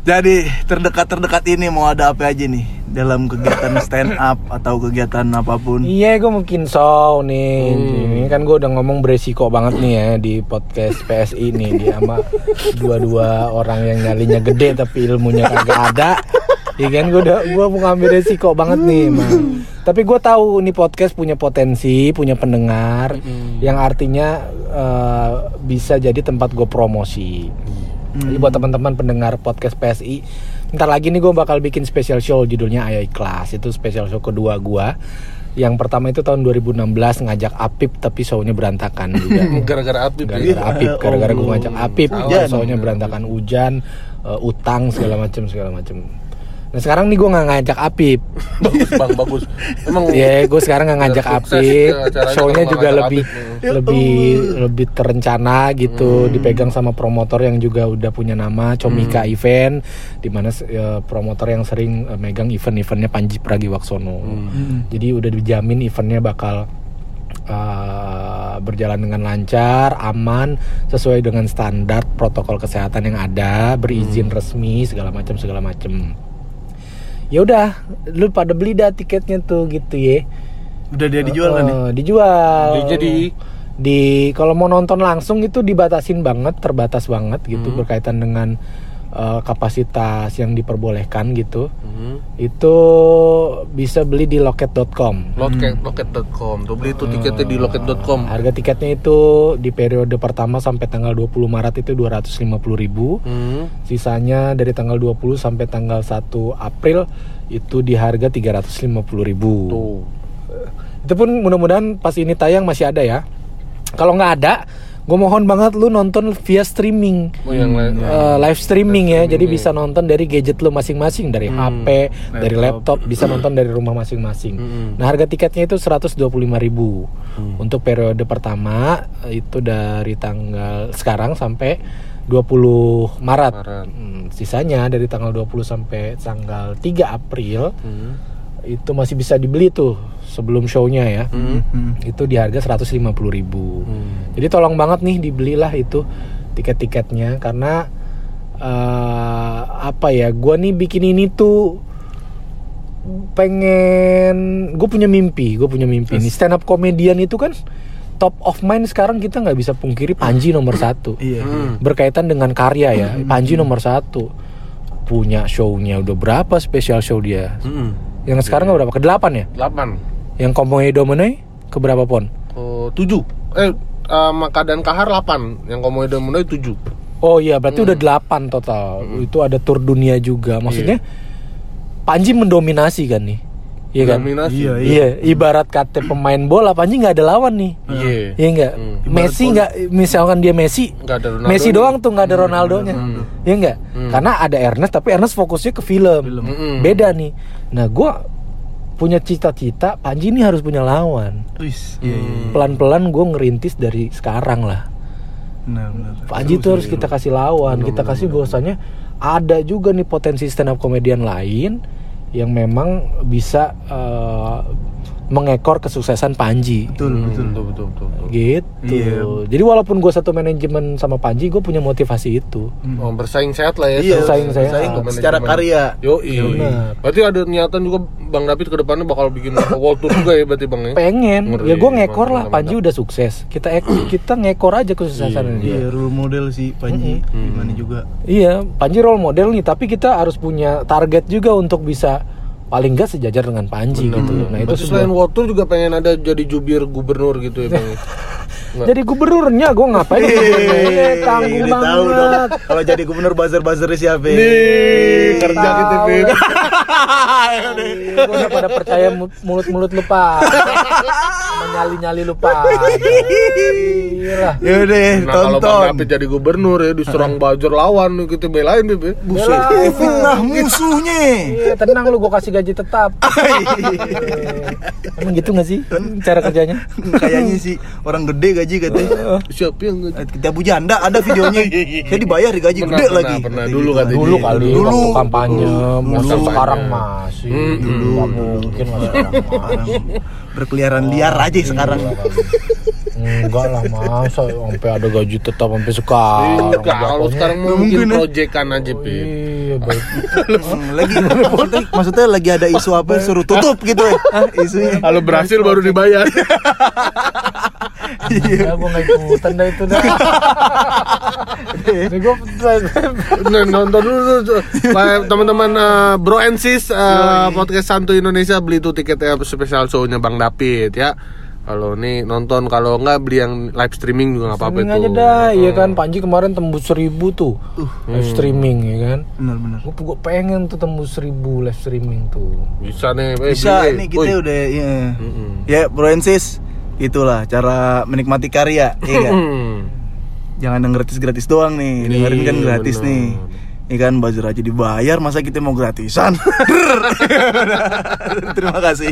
Jadi terdekat-terdekat ini mau ada apa aja nih dalam kegiatan stand up atau kegiatan apa pun? iya, gue mungkin show nih. Ini kan gue udah ngomong beresiko banget nih ya di podcast PSI nih dia sama dua-dua orang yang nyalinya gede tapi ilmunya kagak ada. Iya kan gue udah gue mau ngambil resiko banget nih, Mang. Tapi gue tahu ini podcast punya potensi, punya pendengar yang artinya eh, bisa jadi tempat gue promosi. Jadi buat teman-teman pendengar podcast PSI, ntar lagi nih gue bakal bikin special show judulnya Ayai Kelas. Itu special show kedua gue. Yang pertama itu tahun 2016 ngajak Apip tapi show-nya berantakan juga. Gara-gara api. Gara-gara Apip, gara-gara gue ngajak Apip, show-nya berantakan hujan, eh, utang segala macem segala macem. Nah sekarang nih gue nggak ngajak Apip, bagus bang bagus. Emang ya gue sekarang nggak ngajak Apip, ya show-nya juga lebih Apip. lebih lebih terencana gitu, dipegang sama promotor yang juga udah punya nama Comika Event, di mana eh, promotor yang sering eh, megang event-eventnya Panji Pragiwaksono. Jadi udah dijamin eventnya bakal eh, berjalan dengan lancar, aman, sesuai dengan standar protokol kesehatan yang ada, berizin resmi segala macam segala macam. Ya udah, lu pada beli dah tiketnya tuh gitu ya. Udah dia dijual kan nih? Eh, dijual. Di- jadi di kalau mau nonton langsung itu dibatasin banget, terbatas banget gitu Hmm. berkaitan dengan eh, kapasitas yang diperbolehkan gitu. Hmm. Itu bisa beli di loket.com. Loket loket.com. Tuh beli tuh tiketnya di loket.com. Harga tiketnya itu di periode pertama sampai tanggal 20 Maret itu 250.000. Hmm. Sisanya dari tanggal 20 sampai tanggal 1 April itu di harga 350.000. Tuh. Itu pun mudah-mudahan pas ini tayang masih ada ya. Kalau nggak ada, gue mohon banget lu nonton via streaming. Oh, yang lain. Eh, live streaming ya. Jadi bisa nonton dari gadget lu masing-masing. Dari HP dari laptop. bisa nonton dari rumah masing-masing. Nah harga tiketnya itu 125.000 ribu. Untuk periode pertama eh, itu dari tanggal sekarang sampai 20 Maret, Maret. Hmm, sisanya dari tanggal 20 sampai tanggal 3 April Hmm. Itu masih bisa dibeli tuh sebelum shownya ya. Hmm. itu di harga 150.000 ribu. Jadi tolong banget nih dibelilah itu tiket-tiketnya karena eh, apa ya gua nih bikin ini tuh pengen gue punya mimpi gue punya mimpi nih. Stand up komedian itu kan top of mind sekarang kita nggak bisa pungkiri Panji nomor satu. Iya. Hmm. berkaitan dengan karya ya Panji nomor satu. Punya shownya udah berapa spesial show dia? Hmm. Yang sekarang nggak berapa ke delapan ya Delapan. yang Komoe Domene ke berapa pon Oh, tujuh. Eh, uh, Maka dan Kahar 8 Yang Komodo Munoi 7 Oh iya, berarti udah delapan total. Itu ada tur dunia juga. Maksudnya Panji mendominasi kan nih. Iya kan? Dominasi Iya, Iya, ibarat kata pemain bola Panji nggak ada lawan nih. Iya Iya enggak? Messi nggak misalkan dia Messi, Nggak ada Ronaldo Messi nih. doang tuh nggak ada Ronaldonya. Iya enggak? Karena ada Ernest tapi Ernest fokusnya ke film. Mm-mm. Beda nih. Nah, gua punya cita-cita Panji ini harus punya lawan. Wis, iya, iya. Pelan-pelan gue ngerintis dari sekarang lah. Benar, benar. Panji tuh harus kita kasih lawan, kita kasih bahwasanya ada juga nih potensi stand up komedian lain yang memang bisa eh, mengekor kesuksesan Panji. Betul, betul. betul betul betul, betul. Gitu. Iya. Jadi walaupun gue satu manajemen sama Panji, gue punya motivasi itu. Oh, bersaing sehat lah ya Iya, Bersaing sehat. bersaing secara karya. Yo, iya. Berarti ada niatan juga Bang David ke depannya bakal bikin world tour juga ya berarti Bang ya? Pengen, Ngeri, ya gue ngekor lah. Panji udah sukses. Kita ek- kita ngekor aja kesuksesan dia. Iya, role model sih Panji. Gimana juga. Iya, Panji role model nih, tapi kita harus punya target juga untuk bisa paling nggak sejajar dengan Panji gitu. Nah itu Berarti selain world tour juga pengen ada jadi jubir gubernur gitu ya Bang. Jadi gubernurnya gue ngapain? Iya, tanggung Udah tahu dong. banget. Kalau jadi gubernur buzzer-buzzernya siapa? Nih, kerja gitu lah. Gue udah pada percaya mu- mulut-mulut lupa. Sama nyali-nyali lupa. Ya udah, Nah kalau Bang tonton. David jadi gubernur ya diserang buzzer lawan nih kita belain Bib ya. Buset, Belain. fitnah musuhnya. Iya, tenang lu gue kasih gaji tetap. Emang gitu gak sih cara kerjanya? Kayaknya sih orang gede gaji katanya. Siapa yang nggak- Eh, Kita bujanda ada videonya. Saya dibayar digaji Pernah, gede pernah, lagi. pernah. Dulu katanya. Dulu kali Dulu. waktu kampanye, Dulu. masa Dulu. sekarang masih. Hmm, Nggak mungkin masih sekarang masih. Berkeliaran liar aja sekarang. Enggak lah masa sampai ada gaji tetap sampai sekarang. Iya, kalau sekarang mungkin mungkin, ya. proyekan aja Pip. Iya baik. Hmm, lagi maksudnya, maksudnya lagi ada isu apa suruh tutup gitu ya ah, isunya Kalau berhasil baru dibayar. Ya gue nggak ikutan dah itu dah. Ini gue Nah, nonton dulu tuh. Pak, teman-teman eh, Bro and Sis eh, podcast Santu Indonesia beli tuh tiketnya spesial show-nya Bang David ya. Kalau nih nonton kalau enggak beli yang live streaming juga nggak apa-apa itu. aja dah, iya kan Panji kemarin tembus seribu tuh live streaming ya kan. benar-benar Gue gue pengen tuh tembus seribu live streaming tuh. Bisa nih, eh, bisa beli, nih eh. kita udah ya ya bro and sis itulah cara menikmati karya iya kan? Jangan yang gratis-gratis doang nih Nih, dengerin kan gratis bener. nih Ikan buzzer aja dibayar masa kita mau gratisan Terima kasih